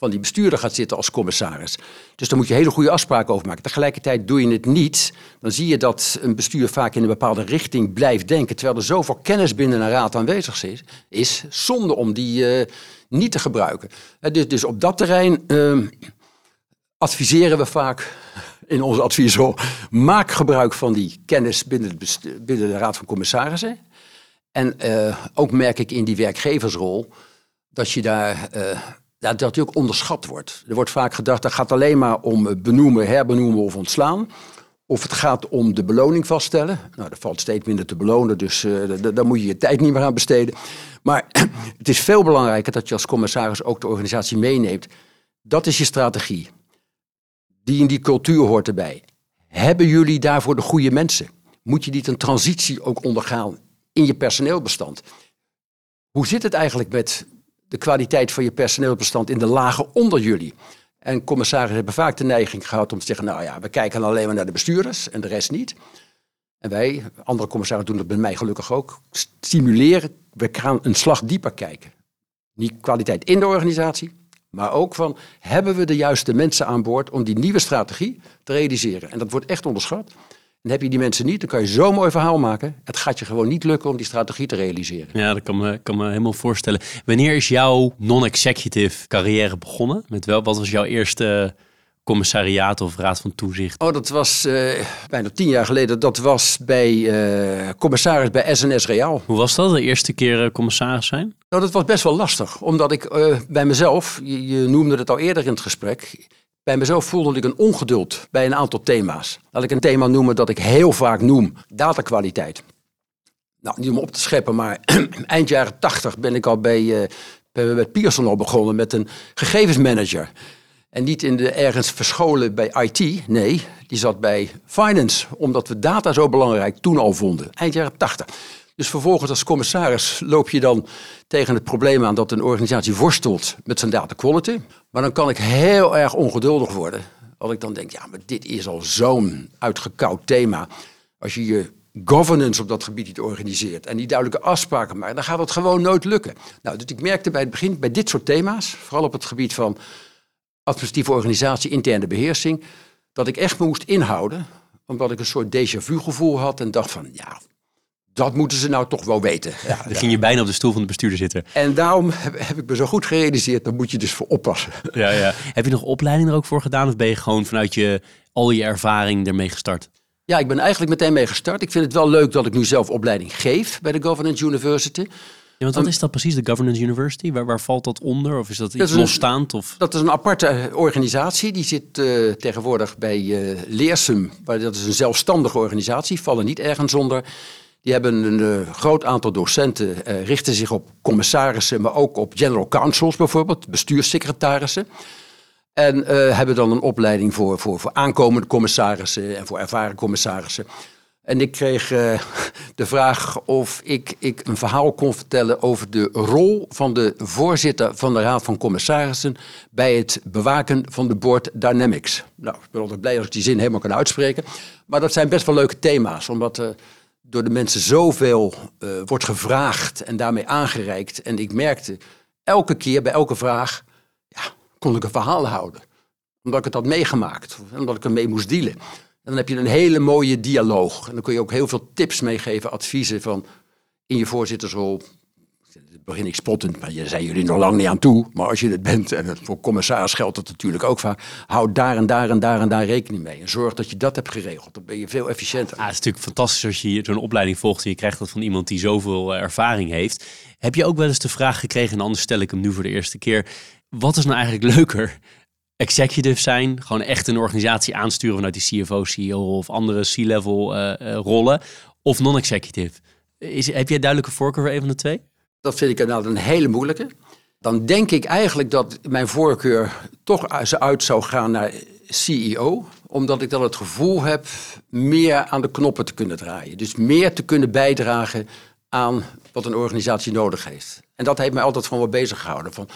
van die bestuurder gaat zitten als commissaris. Dus daar moet je hele goede afspraken over maken. Tegelijkertijd doe je het niet, dan zie je dat een bestuur vaak in een bepaalde richting blijft denken, terwijl er zoveel kennis binnen een raad aanwezig is, is zonde om die uh, niet te gebruiken. dus, dus, op dat terrein uh, adviseren we vaak in onze adviesrol. Maak gebruik van die kennis binnen, binnen de Raad van Commissarissen. En uh, ook merk ik in die werkgeversrol dat je daar. Uh, dat ook onderschat wordt. Er wordt vaak gedacht dat gaat alleen maar om benoemen, herbenoemen of ontslaan. Of het gaat om de beloning vaststellen. Nou, er valt steeds minder te belonen, dus uh, daar moet je je tijd niet meer aan besteden. Maar het is veel belangrijker dat je als commissaris ook de organisatie meeneemt. Dat is je strategie die in die cultuur hoort erbij. Hebben jullie daarvoor de goede mensen? Moet je niet een transitie ook ondergaan in je personeelbestand? Hoe zit het eigenlijk met de kwaliteit van je personeelbestand in de lagen onder jullie? En commissarissen hebben vaak de neiging gehad om te zeggen, nou ja, we kijken alleen maar naar de bestuurders en de rest niet. En wij, andere commissarissen doen dat bij mij gelukkig ook, stimuleren, we gaan een slag dieper kijken. Niet kwaliteit in de organisatie, maar ook van, hebben we de juiste mensen aan boord om die nieuwe strategie te realiseren? En dat wordt echt onderschat. En heb je die mensen niet, dan kan je zo'n mooi verhaal maken. Het gaat je gewoon niet lukken om die strategie te realiseren. Ja, dat kan me, kan me helemaal voorstellen. Wanneer is jouw non-executive carrière begonnen? Met wel, wat was jouw eerste commissariaat of raad van toezicht? Oh, dat was uh, bijna tien jaar geleden. Dat was bij uh, commissaris bij SNS Reaal. Hoe was dat, de eerste keer uh, commissaris zijn? Nou, dat was best wel lastig. Omdat ik bij mezelf, je, je, noemde het al eerder in het gesprek... Bij mezelf voelde ik een ongeduld bij een aantal thema's. Laat ik een thema noemen dat ik heel vaak noem. Datakwaliteit. Nou, niet om op te scheppen, maar eind jaren tachtig ben ik al bij, bij, Pearson al begonnen met een gegevensmanager... En niet in de, ergens verscholen bij IT. Nee, die zat bij finance. Omdat we data zo belangrijk toen al vonden. Eind jaren 80. Dus vervolgens als commissaris loop je dan tegen het probleem aan dat een organisatie worstelt met zijn data quality. Maar dan kan ik heel erg ongeduldig worden. Als ik dan denk, ja, maar dit is al zo'n uitgekoud thema. Als je je governance op dat gebied niet organiseert en die duidelijke afspraken maakt, dan gaat het gewoon nooit lukken. Nou, dus ik merkte bij het begin bij dit soort thema's, vooral op het gebied van administratieve organisatie, interne beheersing, dat ik echt moest inhouden, omdat ik een soort déjà vu gevoel had en dacht van, ja, dat moeten ze nou toch wel weten. Ja, dan ging je bijna op de stoel van de bestuurder zitten. En daarom heb, heb, ik me zo goed gerealiseerd, daar moet je dus voor oppassen. Ja, ja. Heb je nog opleiding er ook voor gedaan of ben je gewoon vanuit je, al je ervaring ermee gestart? Ja, ik ben eigenlijk meteen mee gestart. Ik vind het wel leuk dat ik nu zelf opleiding geef bij de Governance University. Ja, want wat is dat precies, de Governance University? Waar, waar valt dat onder? Of is dat iets losstaand? Of? Dat is een aparte organisatie. Die zit uh, tegenwoordig bij uh, Leersum. Dat is een zelfstandige organisatie, vallen niet ergens onder. Die hebben een uh, groot aantal docenten, richten zich op commissarissen, maar ook op general counsels bijvoorbeeld, bestuurssecretarissen. En hebben dan een opleiding voor, voor, voor aankomende commissarissen en voor ervaren commissarissen. En ik kreeg uh, de vraag of ik, ik een verhaal kon vertellen over de rol van de voorzitter van de Raad van Commissarissen bij het bewaken van de board Dynamics. Nou, ik ben altijd blij als ik die zin helemaal kan uitspreken. Maar dat zijn best wel leuke thema's, omdat uh, door de mensen zoveel uh, wordt gevraagd en daarmee aangereikt. En ik merkte elke keer bij elke vraag, ja, kon ik een verhaal houden. Omdat ik het had meegemaakt, omdat ik ermee moest dealen. En dan heb je een hele mooie dialoog. En dan kun je ook heel veel tips meegeven, adviezen van in je voorzittersrol begin ik spottend, maar je zijn jullie nog lang niet aan toe. Maar als je het bent, en voor commissaris geldt dat natuurlijk ook vaak, houd daar en daar en daar en daar rekening mee. En zorg dat je dat hebt geregeld. Dan ben je veel efficiënter. Ja, het is natuurlijk fantastisch als je zo'n opleiding volgt en je krijgt dat van iemand die zoveel eh, ervaring heeft. Heb je ook wel eens de vraag gekregen, en anders stel ik hem nu voor de eerste keer. Wat is nou eigenlijk leuker? Executive zijn, gewoon echt een organisatie aansturen vanuit die CFO, CEO of andere C-level uh, rollen. Of non-executive? Heb jij duidelijke voorkeur voor een van de twee? Dat vind ik nou een hele moeilijke. Dan denk ik eigenlijk dat mijn voorkeur toch uit zou gaan naar CEO. Omdat ik dan het gevoel heb meer aan de knoppen te kunnen draaien. Dus meer te kunnen bijdragen aan wat een organisatie nodig heeft. En dat heeft mij altijd van me bezig gehouden. Van,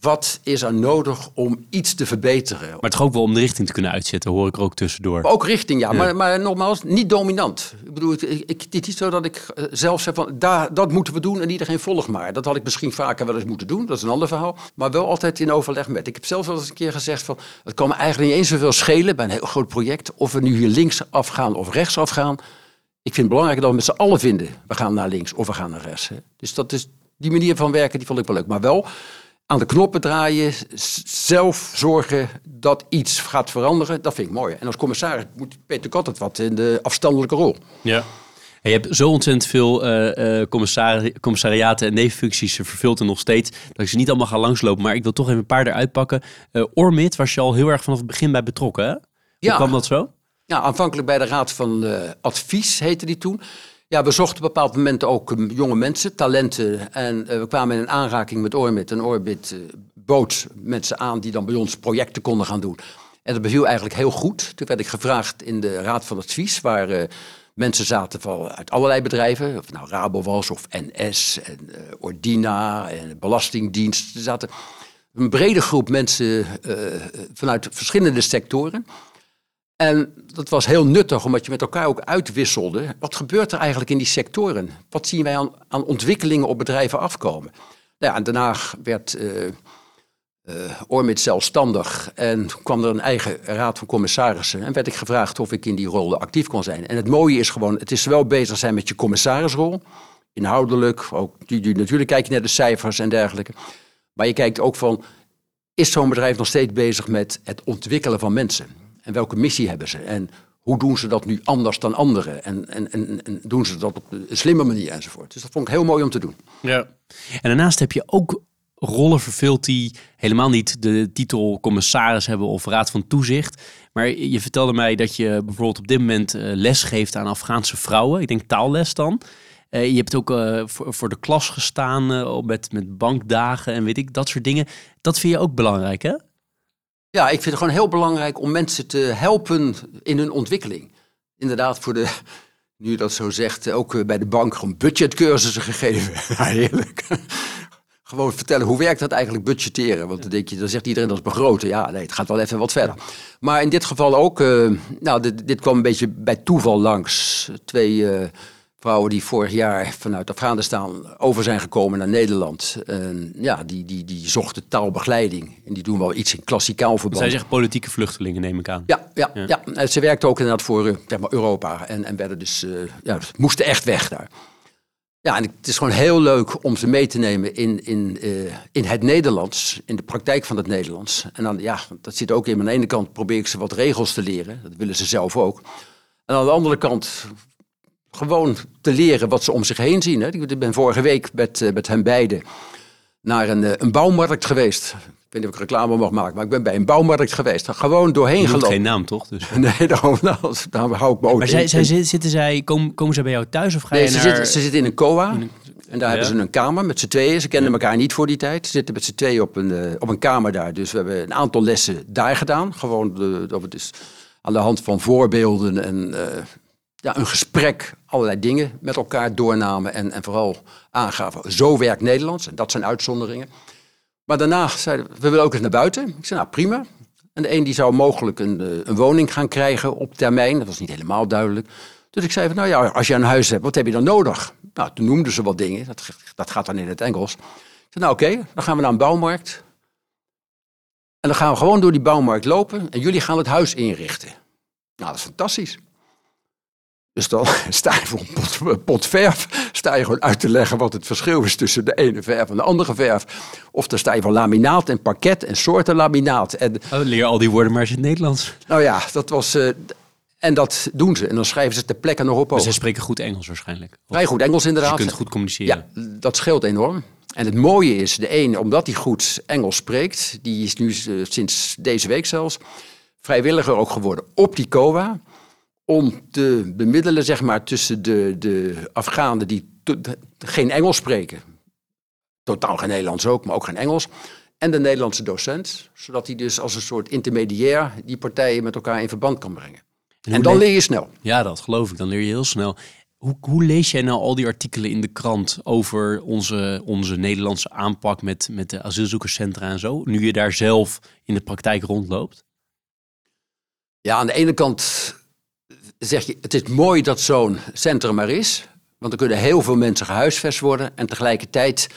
wat is er nodig om iets te verbeteren? Maar toch ook wel om de richting te kunnen uitzetten, hoor ik er ook tussendoor. Ook richting, ja. Maar, maar nogmaals, niet dominant. Ik bedoel, ik, ik, het is niet zo dat ik eh, zelf zeg van, daar, dat moeten we doen en iedereen volgt maar. Dat had ik misschien vaker wel eens moeten doen, dat is een ander verhaal. Maar wel altijd in overleg met. Ik heb zelf wel eens een keer gezegd van, het kan me eigenlijk niet eens zoveel schelen bij een heel groot project. Of we nu hier links afgaan of rechts afgaan. Ik vind het belangrijk dat we met z'n allen vinden, we gaan naar links of we gaan naar rechts. Hè. Dus dat is, die manier van werken, die vond ik wel leuk. Maar wel aan de knoppen draaien, zelf zorgen dat iets gaat veranderen, dat vind ik mooi. En als commissaris moet Peter Kot het wat in de afstandelijke rol. Ja. je hebt zo ontzettend veel uh, commissari commissariaten en nevenfuncties vervuld en nog steeds, dat ik ze niet allemaal ga langslopen. Maar ik wil toch even een paar eruit pakken. Uh, Ormit was je al heel erg vanaf het begin bij betrokken, hè? Hoe ja. kwam dat zo? Ja, aanvankelijk bij de Raad van Advies heette die toen. Ja, we zochten op een bepaald moment ook um, jonge mensen, talenten. En uh, we kwamen in aanraking met Orbit. En Orbit uh, bood mensen aan die dan bij ons projecten konden gaan doen. En dat beviel eigenlijk heel goed. Toen werd ik gevraagd in de Raad van Advies, waar uh, mensen zaten van, uit allerlei bedrijven. Of nou Rabo was, of NS, en Ordina, en Belastingdienst. Er zaten een brede groep mensen vanuit verschillende sectoren. En dat was heel nuttig, omdat je met elkaar ook uitwisselde. Wat gebeurt er eigenlijk in die sectoren? Wat zien wij aan, aan ontwikkelingen op bedrijven afkomen? Nou ja, en daarna werd uh, Ormit zelfstandig en kwam er een eigen raad van commissarissen. En werd ik gevraagd of ik in die rol actief kon zijn. En het mooie is gewoon, het is wel bezig zijn met je commissarisrol. Inhoudelijk, ook, natuurlijk kijk je naar de cijfers en dergelijke. Maar je kijkt ook van, is zo'n bedrijf nog steeds bezig met het ontwikkelen van mensen? En welke missie hebben ze? En hoe doen ze dat nu anders dan anderen? En, en, en, en, doen ze dat op een slimme manier enzovoort. Dus dat vond ik heel mooi om te doen. Ja. En daarnaast heb je ook rollen vervuld die helemaal niet de titel commissaris hebben of raad van toezicht. Maar je vertelde mij dat je bijvoorbeeld op dit moment uh, les geeft aan Afghaanse vrouwen. Ik denk taalles dan. Uh, je hebt ook uh, voor, de klas gestaan met, met bankdagen en weet ik, dat soort dingen. Dat vind je ook belangrijk, hè? Ja, ik vind het gewoon heel belangrijk om mensen te helpen in hun ontwikkeling. Inderdaad, voor de, nu je dat zo zegt, ook eh, bij de bank gewoon budgetcursussen gegeven. Ja, heerlijk. Gewoon vertellen, hoe werkt dat eigenlijk budgetteren? Want dan denk je, dan zegt iedereen dat is begroten. Ja, nee, het gaat wel even wat verder. Maar in dit geval ook, uh, nou, dit, dit, kwam een beetje bij toeval langs. Twee uh, vrouwen die vorig jaar vanuit Afghanistan over zijn gekomen naar Nederland. En ja, die, die, die zochten taalbegeleiding. En die doen wel iets in klassikaal verband. Zij zeggen politieke vluchtelingen, neem ik aan. Ja, ja, ja. En ze werkte ook inderdaad voor eh, zeg maar, Europa. En, en werden dus, uh, ja, moesten echt weg daar. Ja, en het is gewoon heel leuk om ze mee te nemen in, in, uh, in het Nederlands, in de praktijk van het Nederlands. En dan, ja, dat zit ook in. Aan de ene kant probeer ik ze wat regels te leren. Dat willen ze zelf ook. En aan de andere kant gewoon te leren wat ze om zich heen zien. Hè. Ik ben vorige week met, uh, met hen beiden naar een, uh, een bouwmarkt geweest. Ik weet niet of ik reclame mag maken, maar ik ben bij een bouwmarkt geweest. Gewoon doorheen je gelopen. geen naam, toch? Dus. nee, daarom, nou, daar hou ik me ook Maar zij, zij, zitten zij, komen, komen ze bij jou thuis of ga nee, je ze, naar... zitten, ze zitten in een COA. In een... En daar ja. hebben ze een kamer met z'n tweeën. Ze kenden ja. elkaar niet voor die tijd. Ze zitten met z'n tweeën op een, uh, op een kamer daar. Dus we hebben een aantal lessen daar gedaan. Gewoon de, dat het is aan de hand van voorbeelden en ja, een gesprek, allerlei dingen met elkaar doornamen en, en vooral aangaven. Zo werkt Nederlands en dat zijn uitzonderingen. Maar daarna zeiden we, we willen ook eens naar buiten. Ik zei, nou prima. En de een die zou mogelijk een, een woning gaan krijgen op termijn. Dat was niet helemaal duidelijk. Dus ik zei van, nou ja, als je een huis hebt, wat heb je dan nodig? Nou, toen noemden ze wat dingen. Dat, dat gaat dan in het Engels. Ik zei, nou oké, dan gaan we naar een bouwmarkt. En dan gaan we gewoon door die bouwmarkt lopen. En jullie gaan het huis inrichten. Nou, dat is fantastisch. Dus dan sta je voor een pot, pot, verf, sta je gewoon uit te leggen wat het verschil is tussen de ene verf en de andere verf. Of dan sta je van laminaat en parket en soorten laminaat. En, oh, leer al die woorden maar eens in het Nederlands. Nou ja, dat was... Uh, en dat doen ze. En dan schrijven ze ter plekke nog op. Ze spreken goed Engels waarschijnlijk. Vrij goed Engels inderdaad. Dus je kunt goed communiceren. Ja, dat scheelt enorm. En het mooie is, de een, omdat hij goed Engels spreekt, die is nu uh, sinds deze week zelfs vrijwilliger ook geworden op die COA om te bemiddelen zeg maar, tussen de, de Afghanen die geen Engels spreken, totaal geen Nederlands ook, maar ook geen Engels, en de Nederlandse docent, zodat hij dus als een soort intermediair die partijen met elkaar in verband kan brengen. En, dan leer je snel. Ja, dat geloof ik. Dan leer je heel snel. Hoe, hoe, lees jij nou al die artikelen in de krant over onze, onze Nederlandse aanpak met, met de asielzoekerscentra en zo, nu je daar zelf in de praktijk rondloopt? Ja, aan de ene kant zeg je, het is mooi dat zo'n centrum er is. Want er kunnen heel veel mensen gehuisvest worden. En tegelijkertijd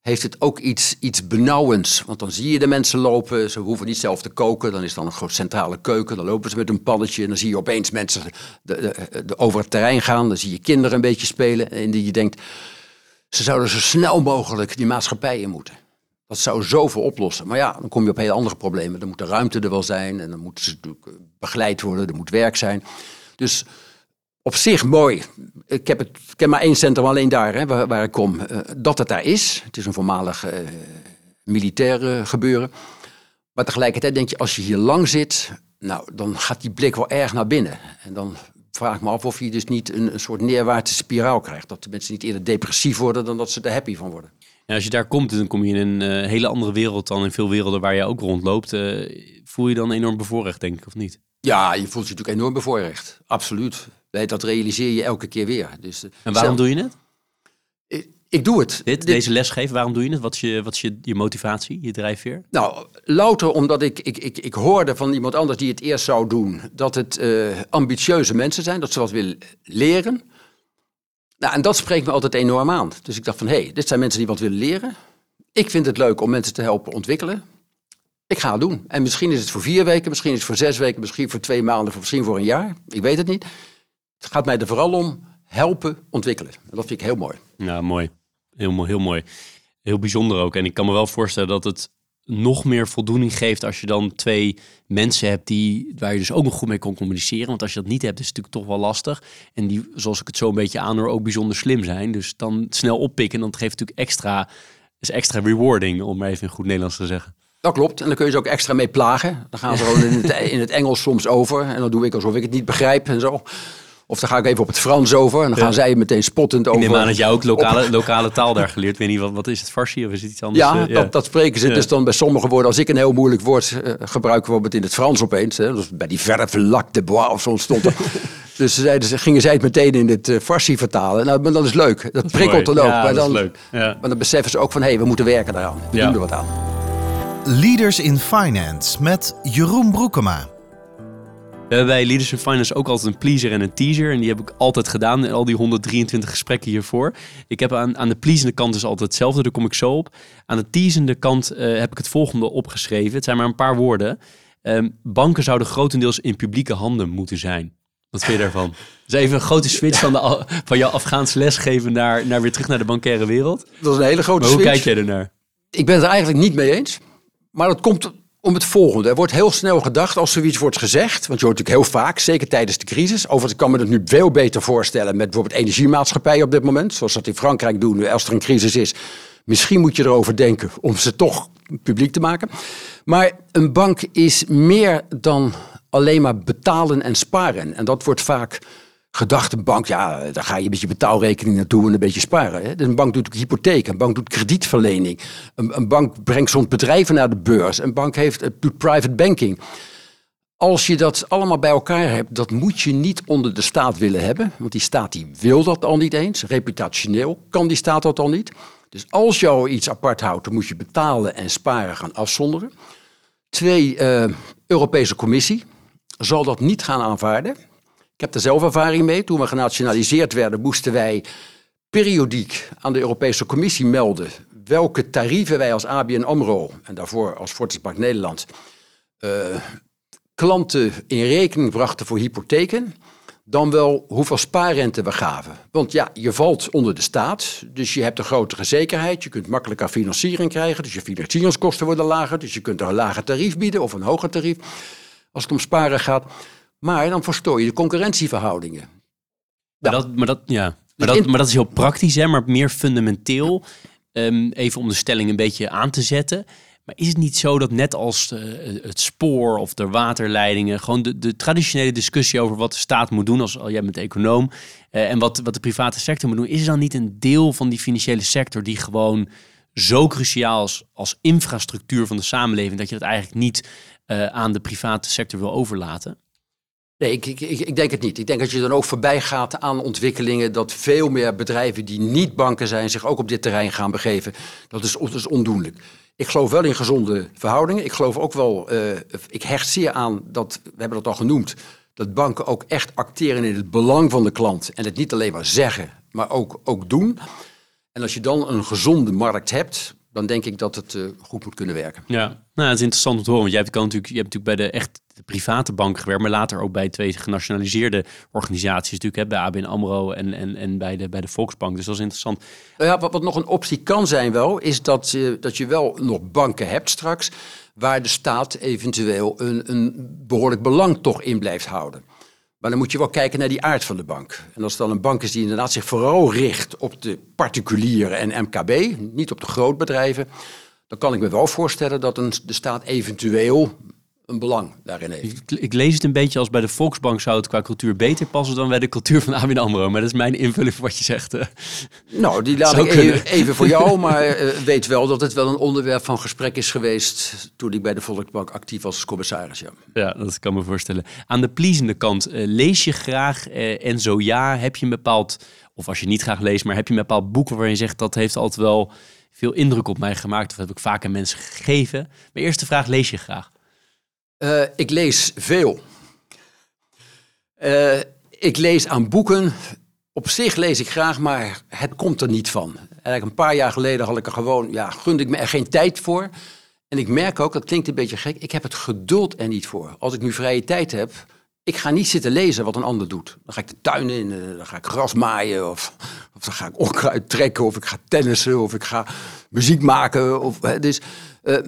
heeft het ook iets, iets benauwends. Want dan zie je de mensen lopen, ze hoeven niet zelf te koken. Dan is dan een groot centrale keuken, dan lopen ze met een pannetje. En dan zie je opeens mensen de, over het terrein gaan. Dan zie je kinderen een beetje spelen. En die je denkt, ze zouden zo snel mogelijk die maatschappij in moeten. Dat zou zoveel oplossen. Maar ja, dan kom je op hele andere problemen. Dan moet de ruimte er wel zijn. En dan moeten ze natuurlijk begeleid worden. Er moet werk zijn. Dus op zich mooi. Ik heb, het, ik heb maar één centrum alleen daar, hè, waar, ik kom. Uh, dat het daar is. Het is een voormalig uh, militair gebeuren. Maar tegelijkertijd denk je, als je hier lang zit, nou, dan gaat die blik wel erg naar binnen. En dan vraag ik me af of je dus niet een, soort neerwaartse spiraal krijgt. Dat de mensen niet eerder depressief worden dan dat ze er happy van worden. Ja, als je daar komt, dan kom je in een hele andere wereld dan in veel werelden waar je ook rondloopt. voel je dan enorm bevoorrecht, denk ik, of niet? Ja, je voelt je natuurlijk enorm bevoorrecht. Absoluut. Dat realiseer je elke keer weer. Dus, eh, en waarom doe je het? Ik, ik doe het. Dit, deze les geven, waarom doe je het? Wat is je, wat is je, je motivatie, je drijfveer? Nou, louter omdat ik, ik, ik, ik hoorde van iemand anders die het eerst zou doen... dat het uh, ambitieuze mensen zijn, dat ze wat willen leren. Nou, en dat spreekt me altijd enorm aan. Dus ik dacht van, hé, hey, dit zijn mensen die wat willen leren. Ik vind het leuk om mensen te helpen ontwikkelen. Ik ga het doen. En misschien is het voor vier weken, misschien is het voor zes weken, misschien voor twee maanden, misschien voor een jaar. Ik weet het niet. Het gaat mij er vooral om helpen ontwikkelen. En dat vind ik heel mooi. Ja, mooi. Heel mooi, heel mooi. Heel bijzonder ook. En ik kan me wel voorstellen dat het nog meer voldoening geeft als je dan twee mensen hebt die, waar je dus ook nog goed mee kon communiceren. Want als je dat niet hebt, is het natuurlijk toch wel lastig. En die, zoals ik het zo een beetje aanhoor, ook bijzonder slim zijn. Dus dan snel oppikken, dan geeft natuurlijk extra, is extra rewarding, om maar even in goed Nederlands te zeggen. Dat klopt. En dan kun je ze ook extra mee plagen. Dan gaan ze gewoon in het, in het Engels soms over. En dan doe ik alsof ik het niet begrijp en zo. Of dan ga ik even op het Frans over. En dan gaan zij meteen spottend over. Ik neem aan dat jij ook lokale, lokale taal daar geleerd. weet niet, wat, wat is het Farsi of is het iets anders? Ja, uh, Dat, dat, spreken ze dus dan bij sommige woorden. Als ik een heel moeilijk woord uh, gebruik, bijvoorbeeld in het Frans opeens. Hè, dus bij die verve lac de bois of zo stond er. dus ze zeiden, ze gingen zij het meteen in het uh, Farsi vertalen. Nou, maar dat is leuk. Dat, dat prikkelt dan ook. Ja, maar, dan, leuk. Ja. maar dan beseffen ze ook van, hé, hey, we moeten werken daaraan. We doen er wat aan. Leaders in Finance met Jeroen Broekema. We hebben bij Leaders in Finance ook altijd een pleaser en een teaser. En die heb ik altijd gedaan in al die 123 gesprekken hiervoor. Ik heb aan, aan de pleasende kant dus altijd hetzelfde, daar kom ik zo op. Aan de teasende kant uh, heb ik het volgende opgeschreven. Het zijn maar een paar woorden. Um, banken zouden grotendeels in publieke handen moeten zijn. Wat vind je daarvan? Dus even een grote switch van, de, van jouw Afghaanse lesgeven naar, naar weer terug naar de bankaire wereld. Dat is een hele grote maar switch. hoe kijk jij ernaar? Ik ben het er eigenlijk niet mee eens. Maar dat komt om het volgende. Er wordt heel snel gedacht als zoiets wordt gezegd. Want je hoort natuurlijk heel vaak, zeker tijdens de crisis. Overigens kan me dat nu veel beter voorstellen met bijvoorbeeld energiemaatschappijen op dit moment. Zoals dat in Frankrijk doen, als er een crisis is. Misschien moet je erover denken om ze toch publiek te maken. Maar een bank is meer dan alleen maar betalen en sparen. En dat wordt vaak gedacht, een bank, ja, daar ga je met je betaalrekening naartoe en een beetje sparen. Hè? Dus een bank doet hypotheek, een bank doet kredietverlening. Een, een bank brengt soms bedrijven naar de beurs. Een bank heeft, doet private banking. Als je dat allemaal bij elkaar hebt, dat moet je niet onder de staat willen hebben. Want die staat die wil dat al niet eens. Reputationeel kan die staat dat al niet. Dus als jou iets apart houdt, dan moet je betalen en sparen gaan afzonderen. Twee, uh, Europese Commissie zal dat niet gaan aanvaarden. Ik heb er zelf ervaring mee. Toen we genationaliseerd werden, moesten wij periodiek aan de Europese Commissie melden welke tarieven wij als ABN AMRO en daarvoor als Fortis Nederland uh, klanten in rekening brachten voor hypotheken, dan wel hoeveel spaarrente we gaven. Want ja, je valt onder de staat, dus je hebt een grotere zekerheid. Je kunt makkelijker financiering krijgen, dus je financieringskosten worden lager. Dus je kunt een lager tarief bieden of een hoger tarief als het om sparen gaat. Maar dan verstoor je de concurrentieverhoudingen. Maar, dat, maar, dat, ja. maar, dat, maar dat is heel praktisch, hè? maar meer fundamenteel. Um, even om de stelling een beetje aan te zetten. Maar is het niet zo dat net als uh, het spoor of de waterleidingen, gewoon de, de, traditionele discussie over wat de staat moet doen, als al jij bent econoom, uh, en wat, wat de private sector moet doen, is er dan niet een deel van die financiële sector die gewoon zo cruciaal is als infrastructuur van de samenleving, dat je dat eigenlijk niet uh, aan de private sector wil overlaten? Nee, ik, ik, ik, denk het niet. Ik denk dat je dan ook voorbij gaat aan ontwikkelingen dat veel meer bedrijven die niet banken zijn zich ook op dit terrein gaan begeven. Dat is, is ondoenlijk. Ik geloof wel in gezonde verhoudingen. Ik geloof ook wel, uh, ik hecht zeer aan dat, we hebben dat al genoemd, dat banken ook echt acteren in het belang van de klant. En het niet alleen maar zeggen, maar ook, ook doen. En als je dan een gezonde markt hebt, dan denk ik dat het uh, goed moet kunnen werken. Ja, nou, het is interessant om te horen. Want jij hebt, natuurlijk, je hebt natuurlijk bij de echt de private bank gewerkt, maar later ook bij twee genationaliseerde organisaties, natuurlijk hè, bij ABN AMRO en, en, en bij, de, bij de Volksbank. Dus dat is interessant. Nou ja, wat, nog een optie kan zijn wel, is dat, je dat je wel nog banken hebt straks, waar de staat eventueel een, een behoorlijk belang toch in blijft houden. Maar dan moet je wel kijken naar die aard van de bank. En als het dan een bank is die inderdaad zich vooral richt op de particulieren en MKB, niet op de grootbedrijven, dan kan ik me wel voorstellen dat een, de staat eventueel een belang daarin heeft. Ik, ik, lees het een beetje als bij de Volksbank zou het qua cultuur beter passen dan bij de cultuur van ABN AMRO. Maar dat is mijn invulling voor wat je zegt. Eh. Nou, die laat ik even, even, voor jou, maar uh, weet wel dat het wel een onderwerp van gesprek is geweest toen ik bij de Volksbank actief was als commissaris. Ja, ja dat kan me voorstellen. Aan de pleasende kant, uh, lees je graag en zo ja, heb je een bepaald, of als je niet graag leest, maar heb je een bepaald boek waarin je zegt dat heeft altijd wel veel indruk op mij gemaakt of heb ik vaak aan mensen gegeven. Mijn eerste vraag, lees je graag? Uh, ik lees veel. Uh, ik lees aan boeken. Op zich lees ik graag, maar het komt er niet van. Eigenlijk een paar jaar geleden had ik er gewoon, ja, gunde ik me er geen tijd voor. En ik merk ook, dat klinkt een beetje gek, ik heb het geduld er niet voor. Als ik nu vrije tijd heb, ik ga niet zitten lezen wat een ander doet. Dan ga ik de tuin in, eh, dan ga ik gras maaien, of, of dan ga ik onkruid trekken, of ik ga tennissen, of ik ga muziek maken. Of, dus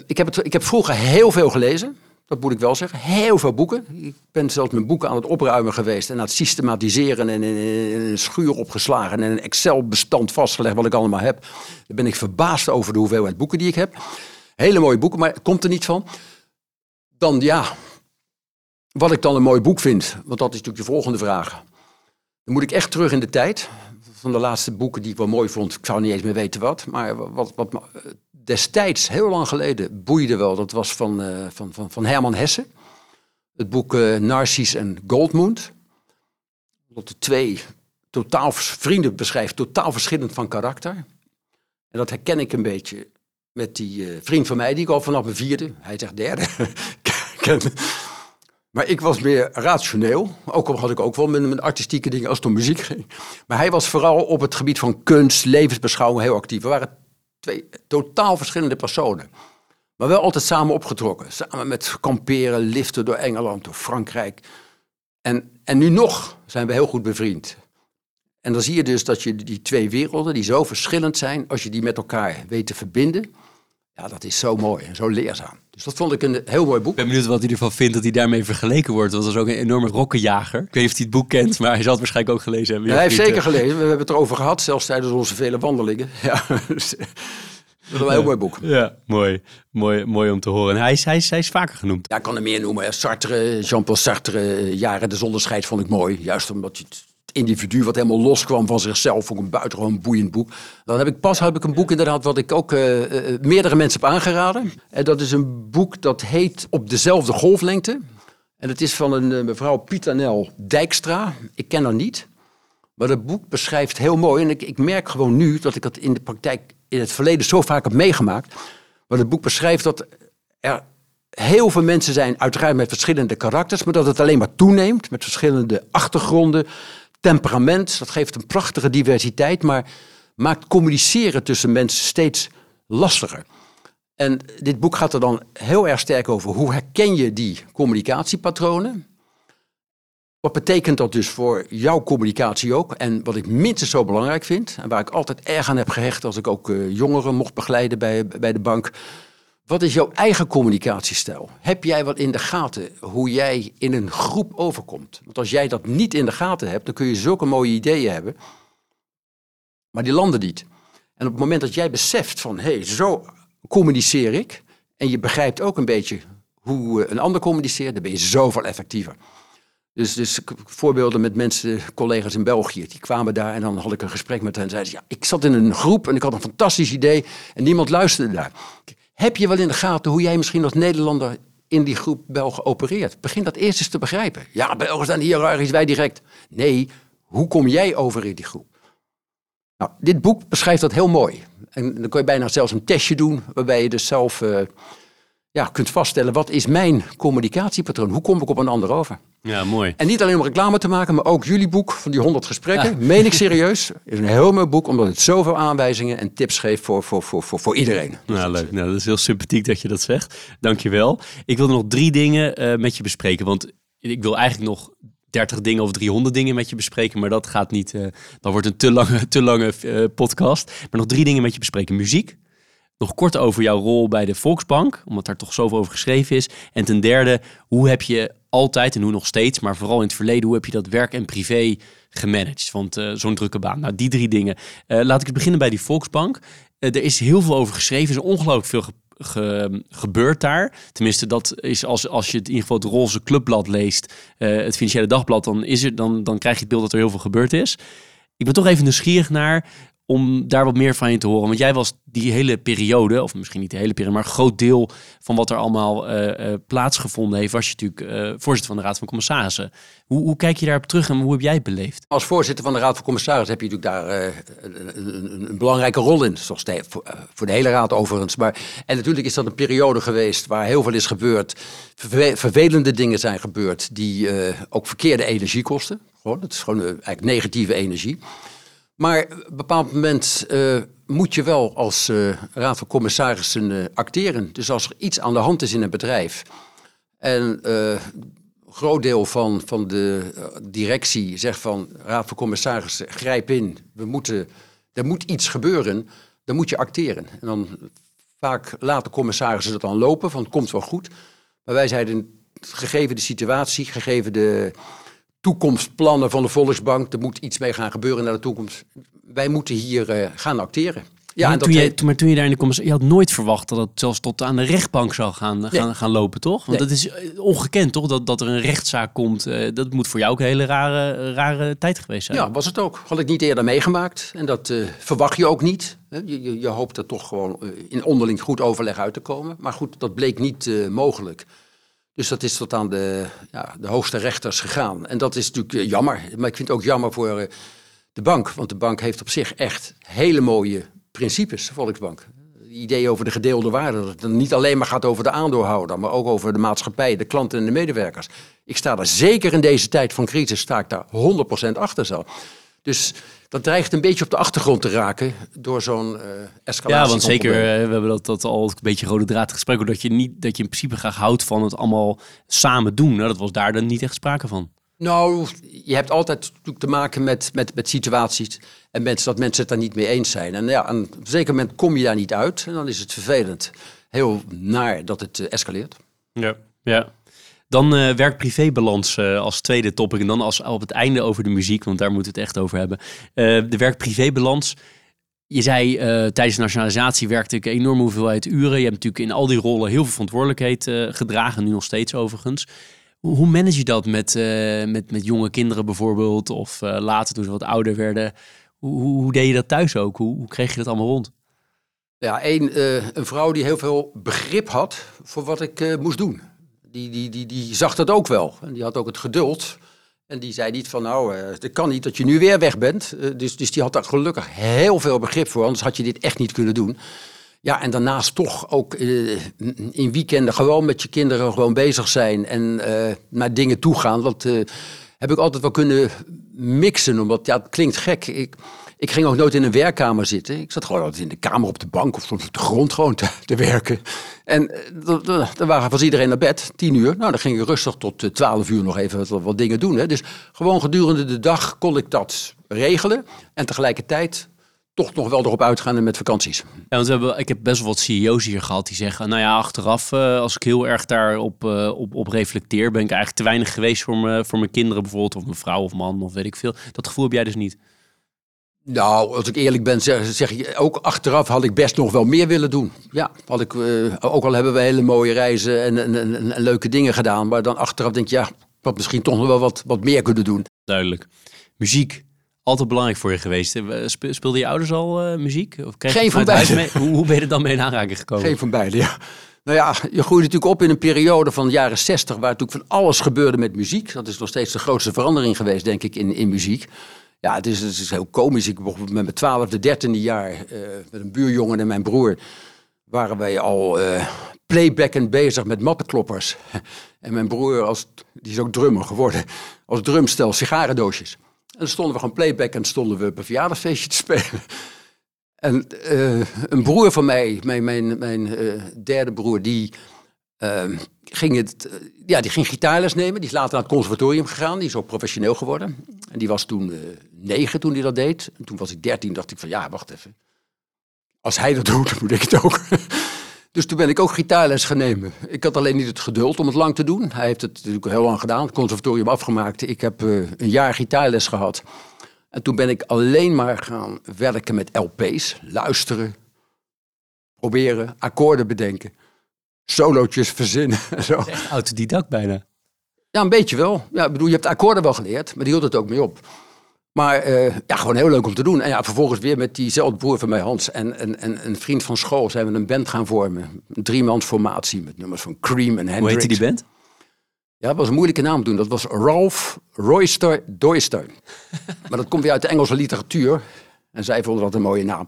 ik, heb het, ik heb vroeger heel veel gelezen. Dat moet ik wel zeggen. Heel veel boeken. Ik ben zelfs mijn boeken aan het opruimen geweest en aan het systematiseren en in, een schuur opgeslagen en een Excel-bestand vastgelegd wat ik allemaal heb. Dan ben ik verbaasd over de hoeveelheid boeken die ik heb. Hele mooie boeken, maar het komt er niet van. Dan ja, wat ik dan een mooi boek vind, want dat is natuurlijk de volgende vraag. Dan moet ik echt terug in de tijd. Van de laatste boeken die ik wel mooi vond, ik zou niet eens meer weten wat, maar wat, wat destijds, heel lang geleden, boeide wel. Dat was van, uh, van, van, van Herman Hesse. Het boek uh, Narcis en Goldmund. Dat de twee totaal vrienden beschrijft, totaal verschillend van karakter. En dat herken ik een beetje met die uh, vriend van mij, die ik al vanaf mijn vierde, hij zegt derde, Maar ik was meer rationeel. Ook al had ik ook wel met, met artistieke dingen als het om muziek ging. Maar hij was vooral op het gebied van kunst, levensbeschouwing heel actief. We waren twee totaal verschillende personen. Maar wel altijd samen opgetrokken. Samen met kamperen, liften door Engeland, door Frankrijk. En, en nu nog zijn we heel goed bevriend. En dan zie je dus dat je die twee werelden, die zo verschillend zijn, als je die met elkaar weet te verbinden, ja, dat is zo mooi en zo leerzaam. Dus dat vond ik een heel mooi boek. Ik ben benieuwd wat hij ervan vindt dat hij daarmee vergeleken wordt. Want dat is ook een enorme rokkenjager. Ik weet niet of hij het boek kent, maar hij zal het waarschijnlijk ook gelezen hebben. hij heeft zeker gelezen. We hebben het erover gehad, zelfs tijdens onze vele wandelingen. Ja, dus, dat is een heel mooi boek. Ja, mooi. Mooi, mooi om te horen. En hij is, hij, is, hij is vaker genoemd. Ja, ik kan er meer noemen. Sartre, Jean-Paul Sartre, Jaren de Zonderscheid vond ik mooi. Juist omdat je het individu wat helemaal loskwam van zichzelf. Ik een buitengewoon boeiend boek. Dan heb ik pas heb ik een boek inderdaad wat ik ook uh, uh, meerdere mensen heb aangeraden. En dat is een boek dat heet Op dezelfde golflengte. En het is van een uh, mevrouw Pietanel Dijkstra. Ik ken haar niet. Maar dat boek beschrijft heel mooi. En ik, ik merk gewoon nu dat ik dat in de praktijk in het verleden zo vaak heb meegemaakt. Maar het boek beschrijft dat er heel veel mensen zijn, uiteraard met verschillende karakters, maar dat het alleen maar toeneemt met verschillende achtergronden, temperament. Dat geeft een prachtige diversiteit, maar maakt communiceren tussen mensen steeds lastiger. En dit boek gaat er dan heel erg sterk over. Hoe herken je die communicatiepatronen? Wat betekent dat dus voor jouw communicatie ook? En wat ik minstens zo belangrijk vind, en waar ik altijd erg aan heb gehecht als ik ook uh, jongeren mocht begeleiden bij, bij de bank. Wat is jouw eigen communicatiestijl? Heb jij wat in de gaten hoe jij in een groep overkomt? Want als jij dat niet in de gaten hebt, dan kun je zulke mooie ideeën hebben, maar die landen niet. En op het moment dat jij beseft van, hé, hey, zo communiceer ik, en je begrijpt ook een beetje hoe een ander communiceert, dan ben je zoveel effectiever. Dus, dus voorbeelden met mensen, collega's in België, die kwamen daar en dan had ik een gesprek met hen. En zeiden ze, ja, ik zat in een groep en ik had een fantastisch idee en niemand luisterde daar. Heb je wel in de gaten hoe jij misschien als Nederlander in die groep Belgen opereert? Begin dat eerst eens te begrijpen. Ja, Belgen zijn hiërarchisch, wij direct. Nee, hoe kom jij over in die groep? Nou, dit boek beschrijft dat heel mooi. En dan kun je bijna zelfs een testje doen, waarbij je dus zelf uh, ja, kunt vaststellen, wat is mijn communicatiepatroon? Hoe kom ik op een ander over? Ja, mooi. En niet alleen om reclame te maken, maar ook jullie boek van die 100 gesprekken. Ja. Meen ik serieus. is een heel mooi boek, omdat het zoveel aanwijzingen en tips geeft voor, voor, voor, voor, voor iedereen. Nou, leuk. Nou, dat is heel sympathiek dat je dat zegt. Dankjewel. Ik wil nog drie dingen uh, met je bespreken, want ik wil eigenlijk nog 30 dingen of 300 dingen met je bespreken, maar dat gaat niet. Uh, dan wordt een te lange, te lange uh, podcast. Maar nog drie dingen met je bespreken. Muziek. Nog kort over jouw rol bij de Volksbank, omdat daar toch zoveel over geschreven is. En ten derde, hoe heb je altijd en hoe nog steeds, maar vooral in het verleden, hoe heb je dat werk en privé gemanaged? Want uh, zo'n drukke baan. Nou, die drie dingen. laat ik eens beginnen bij die Volksbank. er is heel veel over geschreven, er is ongelooflijk veel ge, gebeurt daar. Tenminste, dat is als, als je het, in ieder geval het roze clubblad leest, het Financiële Dagblad, dan, is er, dan, dan krijg je het beeld dat er heel veel gebeurd is. Ik ben toch even nieuwsgierig naar om daar wat meer van je te horen. Want jij was die hele periode, of misschien niet de hele periode, maar een groot deel van wat er allemaal uh, uh, plaatsgevonden heeft, was je natuurlijk uh, voorzitter van de Raad van Commissarissen. Hoe, hoe, kijk je daarop terug en hoe heb jij het beleefd? Als voorzitter van de Raad van Commissarissen heb je natuurlijk daar een, een, belangrijke rol in. Zoals voor, de hele Raad overigens. Maar, en natuurlijk is dat een periode geweest waar heel veel is gebeurd. vervelende dingen zijn gebeurd die ook verkeerde energie kosten. Gewoon, het is gewoon eigenlijk negatieve energie. Maar op een bepaald moment uh, moet je wel als uh, raad van commissarissen uh, acteren. Dus als er iets aan de hand is in een bedrijf en een groot deel van, van de directie zegt van raad van commissarissen grijp in, we moeten, er moet iets gebeuren, dan moet je acteren. En dan vaak laten commissarissen dat dan lopen, van het komt wel goed. Maar wij zeiden, gegeven de situatie, gegeven de toekomstplannen van de Volksbank. Er moet iets mee gaan gebeuren naar de toekomst. Wij moeten hier uh, gaan acteren. Ja, maar, en toen je, maar toen je daar in de commissie, je had nooit verwacht dat het zelfs tot aan de rechtbank zou gaan, gaan, gaan lopen, toch? Want nee. dat is eh, ongekend, toch? Dat, dat er een rechtszaak komt. Uh, dat moet voor jou ook een hele rare, rare tijd geweest zijn. Ja, was het ook. Had ik niet eerder meegemaakt. En dat uh, verwacht je ook niet. Je, je, je hoopt er toch gewoon in onderling goed overleg uit te komen. Maar goed, dat bleek niet mogelijk. Dus dat is tot aan de, ja, de hoogste rechters gegaan. En dat is natuurlijk eh, jammer. Maar ik vind het ook jammer voor eh, de bank. Want de bank heeft op zich echt hele mooie principes, Volksbank. Het idee over de gedeelde waarde. Dat het niet alleen maar gaat over de aandeelhouder, maar ook over de maatschappij, de klanten en de medewerkers. Ik sta daar zeker in deze tijd van crisis, sta ik daar 100% achter zo. Dus dat dreigt een beetje op de achtergrond te raken door zo'n uh, escalatie. Ja, want zeker, uh, we hebben dat, dat al een beetje rode draad gesproken, dat je, niet, dat je in principe graag houdt van het allemaal samen doen. Nou, dat was daar dan niet echt sprake van. Nou, je hebt altijd te maken met, met, met situaties en mensen, dat mensen het daar niet mee eens zijn. En ja, aan een zeker moment kom je daar niet uit en dan is het vervelend. Heel naar dat het uh, escaleert. Ja, ja. Dan uh, werk-privé-balans uh, als tweede topic. En dan als, op het einde over de muziek, want daar moeten we het echt over hebben. Uh, de werk-privé-balans. Je zei tijdens de nationalisatie werkte ik een enorme hoeveelheid uren. Je hebt natuurlijk in al die rollen heel veel verantwoordelijkheid gedragen, nu nog steeds overigens. Hoe, manage je dat met, met, met jonge kinderen bijvoorbeeld? Of later toen ze wat ouder werden? Hoe, hoe, deed je dat thuis ook? Hoe, hoe kreeg je dat allemaal rond? Ja, een, een vrouw die heel veel begrip had voor wat ik moest doen die, die, die, die zag dat ook wel. En die had ook het geduld. En die zei niet van, nou, uh, het kan niet dat je nu weer weg bent. Uh, dus, dus die had daar gelukkig heel veel begrip voor, anders had je dit echt niet kunnen doen. Ja, en daarnaast toch ook uh, in weekenden gewoon met je kinderen gewoon bezig zijn en uh, naar dingen toe gaan. Dat heb ik altijd wel kunnen mixen, omdat ja, het klinkt gek. Ik, ik ging ook nooit in een werkkamer zitten. Ik zat gewoon altijd in de kamer op de bank of soms op de grond gewoon te, werken. En dan waren, was iedereen naar bed, tien uur. Nou, dan ging ik rustig tot twaalf uur nog even wat, wat dingen doen. Hè. Dus gewoon gedurende de dag kon ik dat regelen. En tegelijkertijd toch nog wel erop uitgaan met vakanties. Want we hebben, ik heb best wel wat CEO's hier gehad die zeggen... nou ja, achteraf, uh, als ik heel erg daarop op, op reflecteer... ben ik eigenlijk te weinig geweest voor, me, voor mijn kinderen bijvoorbeeld... of mijn vrouw of man of weet ik veel. Dat gevoel heb jij dus niet? Nou, als ik eerlijk ben, zeg, zeg ik ook achteraf had ik best nog wel meer willen doen. Ja, had ik, uh, ook al hebben we hele mooie reizen en, en, en, en, leuke dingen gedaan. Maar dan achteraf denk je, ja, wat misschien toch nog wel wat, wat meer kunnen doen. Duidelijk. Muziek, altijd belangrijk voor je geweest. Speelden je ouders al uh, muziek? Of Geen van beide. Hoe, hoe, ben je er dan mee in aanraking gekomen? Geen van beide, ja. Nou ja, je groeit natuurlijk op in een periode van de jaren 60 waar natuurlijk van alles gebeurde met muziek. Dat is nog steeds de grootste verandering geweest, denk ik, in, in muziek. Ja, het is, het is heel komisch. Ik begon met mijn twaalfde, dertiende jaar uh, met een buurjongen en mijn broer waren wij al uh, playbackend bezig met mappenkloppers. en mijn broer, als, die is ook drummer geworden, als drumstel sigarendoosjes. En dan stonden we gewoon playback en stonden we op een verjaardagsfeestje te spelen. En uh, een broer van mij, mijn, mijn, mijn derde broer, die, uh, ging het, ja, die ging gitaarles nemen. Die is later naar het conservatorium gegaan. Die is ook professioneel geworden. En die was toen negen toen hij dat deed. En toen was ik dertien, dacht ik van ja, wacht even. Als hij dat doet, moet ik het ook. Dus toen ben ik ook gitaarles gaan nemen. Ik had alleen niet het geduld om het lang te doen. Hij heeft het natuurlijk heel lang gedaan, het conservatorium afgemaakt. Ik heb uh, een jaar gitaarles gehad. En toen ben ik alleen maar gaan werken met LP's. Luisteren, proberen, akkoorden bedenken. Solootjes verzinnen. Zo. Autodidact bijna. Ja, een beetje wel. Ja, ik bedoel, je hebt akkoorden wel geleerd, maar die hield het ook mee op. Maar uh, ja, gewoon heel leuk om te doen. En ja, vervolgens weer met diezelfde broer van mij, Hans, en, en, en een vriend van school zijn we een band gaan vormen. Een driemansformatie met nummers van Cream en Hendrix. Hoe heette die band? Ja, dat was een moeilijke naam doen. Dat was Ralph Royster Doyster. maar dat komt weer uit de Engelse literatuur. En zij vonden dat een mooie naam.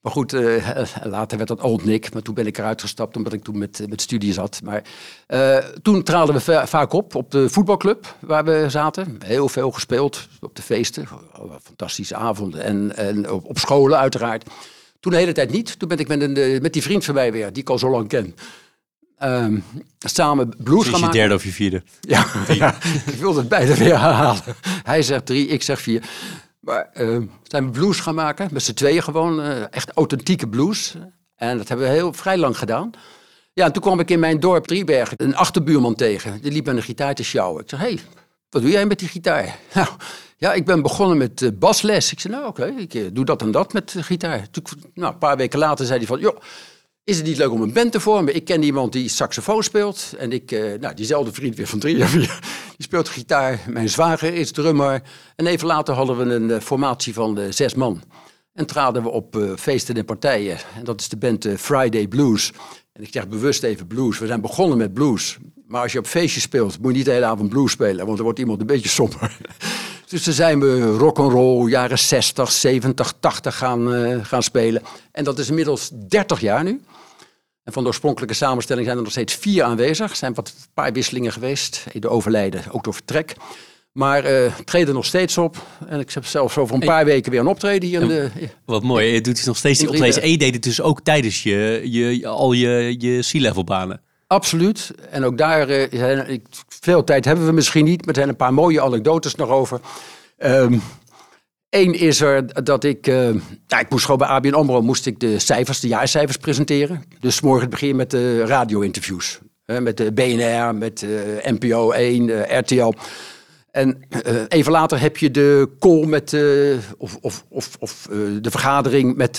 Maar goed, uh, later werd dat Old Nick. Maar toen ben ik eruit gestapt omdat ik toen met, met studie zat. Maar uh, toen traden we vaak op op de voetbalclub waar we zaten. Heel veel gespeeld op de feesten. Fantastische avonden. En, en op, op scholen uiteraard. Toen de hele tijd niet. Toen ben ik met, een, met die vriend van mij weer, die ik al zo lang ken. Um, samen blues gaan maken. je derde of je vierde? Ja, ja, ik wilde het beide weer herhalen. Hij zegt drie, ik zeg vier. Maar uh, zijn we blues gaan maken, met z'n tweeën gewoon, uh, echt authentieke blues. En dat hebben we heel vrij lang gedaan. Ja, en toen kwam ik in mijn dorp Driebergen een achterbuurman tegen. Die liep met een gitaar te sjouwen. Ik hé, hey, wat doe jij met die gitaar? Nou, ja, ik ben begonnen met uh, basles. Ik zei, nou oké, ik doe dat en dat met de gitaar. Toen, nou, een paar weken later zei hij van, joh, is het niet leuk om een band te vormen? Ik ken iemand die saxofoon speelt. En ik, uh, nou, diezelfde vriend weer van drie jaar die speelt gitaar. Mijn zwager is drummer. En even later hadden we een uh, formatie van uh, zes man. En traden we op feesten en partijen. En dat is de band Friday Blues. En ik zeg bewust even blues. We zijn begonnen met blues. Maar als je op feestjes speelt, moet je niet de hele avond blues spelen. Want dan wordt iemand een beetje somber. Dus toen zijn we rock and roll jaren 60, 70, 80 gaan, gaan spelen. En dat is inmiddels 30 jaar nu. En van de oorspronkelijke samenstelling zijn er nog steeds vier aanwezig. Er zijn wat een paar wisselingen geweest. De overlijden, ook door vertrek. Maar uh, treden nog steeds op. En ik heb zelfs over een paar weken weer een optreden hier. In de, wat mooi, je doet dus nog steeds die optredens. En je deed het dus ook tijdens je, je, al je, je C-level banen. Absoluut. En ook daar, uh, veel tijd hebben we misschien niet, maar er zijn een paar mooie anekdotes nog over. Um, Eén is er dat ik, ja, ik moest gewoon bij ABN AMRO moest ik de cijfers, de jaarcijfers presenteren. Dus morgen begin met de radio-interviews. met de BNR, met uh, NPO 1, RTL. En uh, even later heb je de call met, uh, of, of, of, of uh, de vergadering met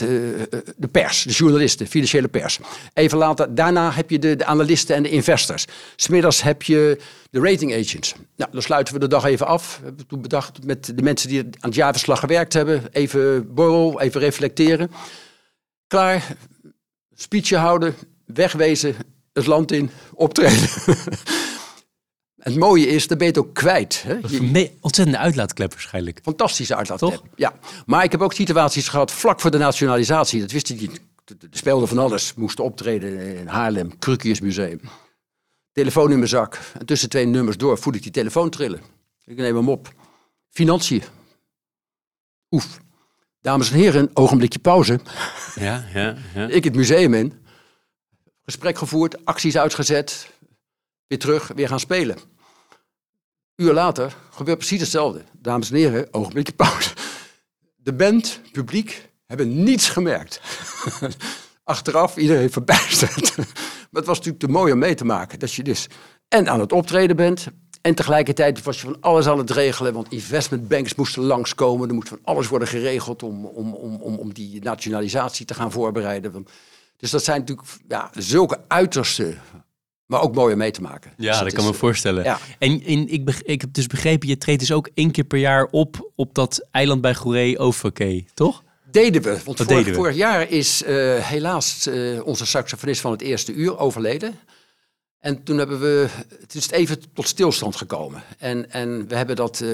de pers, de journalisten, financiële pers. Even later, daarna heb je de, de analisten en de investors. Smiddags heb je de rating agents. Nou, dan sluiten we de dag even af. We hebben toen bedacht met de mensen die aan het jaarverslag gewerkt hebben. Even borrel, even reflecteren. Klaar, speechje houden, wegwezen, het land in, optreden. Het mooie is, dan ben je het ook kwijt. Hè? Je... Ontzettende uitlaatklep waarschijnlijk. Fantastische uitlaatklep, Toch? ja. Maar ik heb ook situaties gehad vlak voor de nationalisatie. Dat wist ik niet. er speelde van alles. Moesten optreden in Haarlem, Krukius Museum. Telefoon in mijn zak. En tussen twee nummers door voel ik die telefoon trillen. Ik neem hem op. Financiën. Oef. Dames en heren, ogenblikje pauze. Ja, ja, ja. Ik het museum in. Gesprek gevoerd, acties uitgezet. Weer terug, weer gaan spelen. Uur later gebeurt precies hetzelfde. Dames en heren, ogenblikje pauze. De band, publiek, hebben niets gemerkt. Achteraf, iedereen verbijsterd. maar het was natuurlijk te mooi om mee te maken. Dat je dus en aan het optreden bent. En tegelijkertijd was je van alles aan het regelen. Want investmentbanks moesten langskomen. Er moest van alles worden geregeld om, om, om, om, om die nationalisatie te gaan voorbereiden. Dus dat zijn natuurlijk ja, zulke uiterste maar ook mooi om mee te maken. Ja, Dus dat kan me voorstellen. ja. En, en ik, beg- ik heb dus begrepen, je treedt dus ook één keer per jaar op op dat eiland bij Goeree Overkee, toch? Deden we. Want Dat vorig, deden we. vorig jaar is eh, helaas eh, onze saxofonist van het eerste uur overleden. En toen hebben we, het is even tot stilstand gekomen. En, en we hebben dat eh,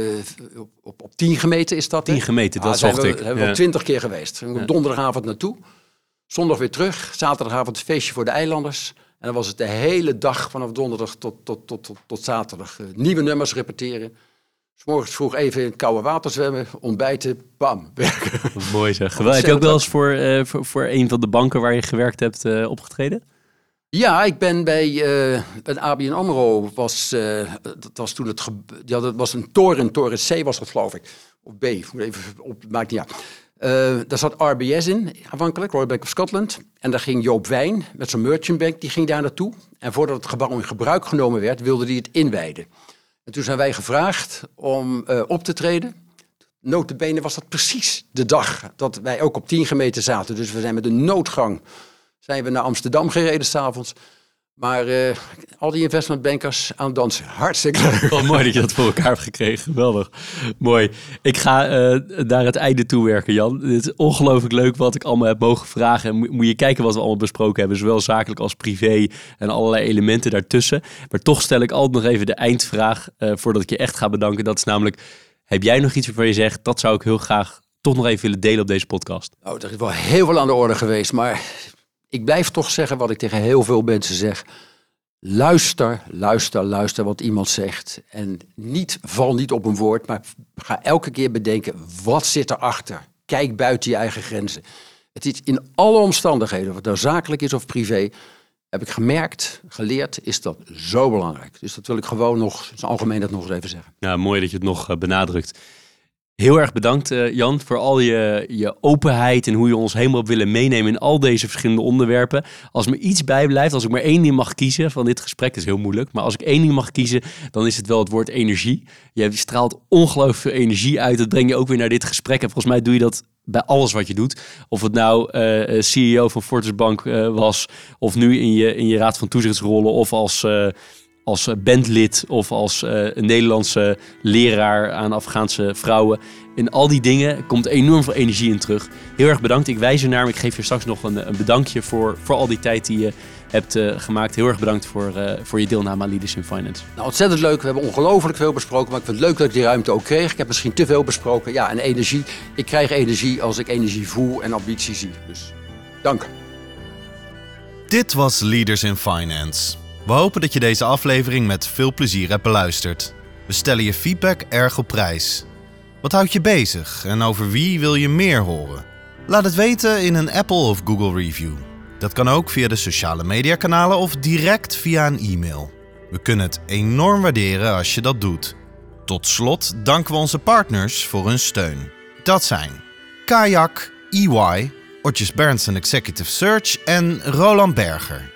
op, op, tien gemeten is dat. Tien gemeten, dat Ah, zocht we, ik. hebben we Ja. twintig keer geweest. We Ja. donderdagavond naartoe. Zondag weer terug. Zaterdagavond feestje voor de eilanders. En dan was het de hele dag vanaf donderdag tot, tot, tot, tot, tot zaterdag. eh, nieuwe nummers repeteren. 's morgens vroeg even in het koude water zwemmen. Ontbijten. Bam. Werken. Wat Mooi zeg. Geweldig. Heb je ook wel eens voor, eh, voor, voor een van de banken waar je gewerkt hebt eh, opgetreden? Ja, ik ben bij, eh bij ABN AMRO, was, eh, dat was toen het, ge- ja, dat was een toren, toren C was dat geloof ik, of B, even op, maakt niet uit. Eh, daar zat RBS in, aanvankelijk, Royal Bank of Scotland. En daar ging Joop Wijn met zijn merchant bank, die ging daar naartoe. En voordat het gebouw in gebruik genomen werd, wilde hij het inwijden. En toen zijn wij gevraagd om eh, op te treden. Notabene was dat precies de dag dat wij ook op 10 gemeten zaten. Dus we zijn met een noodgang zijn we naar Amsterdam gereden s'avonds. Maar eh, al die investmentbankers aan het dansen. Hartstikke leuk. Wat mooi dat je dat voor elkaar hebt gekregen. Geweldig. Mooi. Ik ga eh, naar het einde toe werken, Jan. Het is ongelooflijk leuk wat ik allemaal heb mogen vragen. En moet- moet je kijken wat we allemaal besproken hebben. Zowel zakelijk als privé. En allerlei elementen daartussen. Maar toch stel ik altijd nog even de eindvraag. eh, voordat ik je echt ga bedanken. Dat is namelijk, heb jij nog iets waarvan je zegt... dat zou ik heel graag toch nog even willen delen op deze podcast? Nou, er is wel heel veel aan de orde geweest. Maar ik blijf toch zeggen wat ik tegen heel veel mensen zeg. Luister, luister, luister wat iemand zegt. En niet, val niet op een woord, maar ga elke keer bedenken, wat zit erachter? Kijk buiten je eigen grenzen. Het is in alle omstandigheden, of het nou zakelijk is of privé, heb ik gemerkt, geleerd, is dat zo belangrijk. Dus dat wil ik gewoon nog, in zijn algemeen dat nog eens even zeggen. Ja, mooi dat je het nog eh, benadrukt. Heel erg bedankt, eh, Jan, voor al je, je openheid en hoe je ons helemaal hebt willen meenemen in al deze verschillende onderwerpen. Als me iets bijblijft, als ik maar één ding mag kiezen van dit gesprek, is heel moeilijk, maar als ik één ding mag kiezen, dan is het wel het woord energie. Je straalt ongelooflijk veel energie uit. Dat breng je ook weer naar dit gesprek. En volgens mij doe je dat bij alles wat je doet. Of het nou eh, eh, CEO van Fortis Bank was, of nu in je, in je raad van toezichtsrollen, of als... als eh, bandlid of als eh, een Nederlandse leraar aan Afghaanse vrouwen. In al die dingen komt enorm veel energie in terug. Heel erg bedankt. Ik wijs er naar, ik geef je straks nog een, een bedankje voor, voor al die tijd die je hebt eh, gemaakt. Heel erg bedankt voor, eh, voor je deelname aan Leaders in Finance. Nou, ontzettend leuk. We hebben ongelooflijk veel besproken. Maar ik vind het leuk dat ik die ruimte ook kreeg. Ik heb misschien te veel besproken. Ja, en energie. Ik krijg energie als ik energie voel en ambitie zie. Dus dank. Dit was Leaders in Finance. We hopen dat je deze aflevering met veel plezier hebt beluisterd. We stellen je feedback erg op prijs. Wat houdt je bezig en over wie wil je meer horen? Laat het weten in een Apple of Google review. Dat kan ook via de sociale mediakanalen of direct via een e-mail. We kunnen het enorm waarderen als je dat doet. Tot slot danken we onze partners voor hun steun. Dat zijn Kayak, EY, Otjes Berndsen Executive Search en Roland Berger.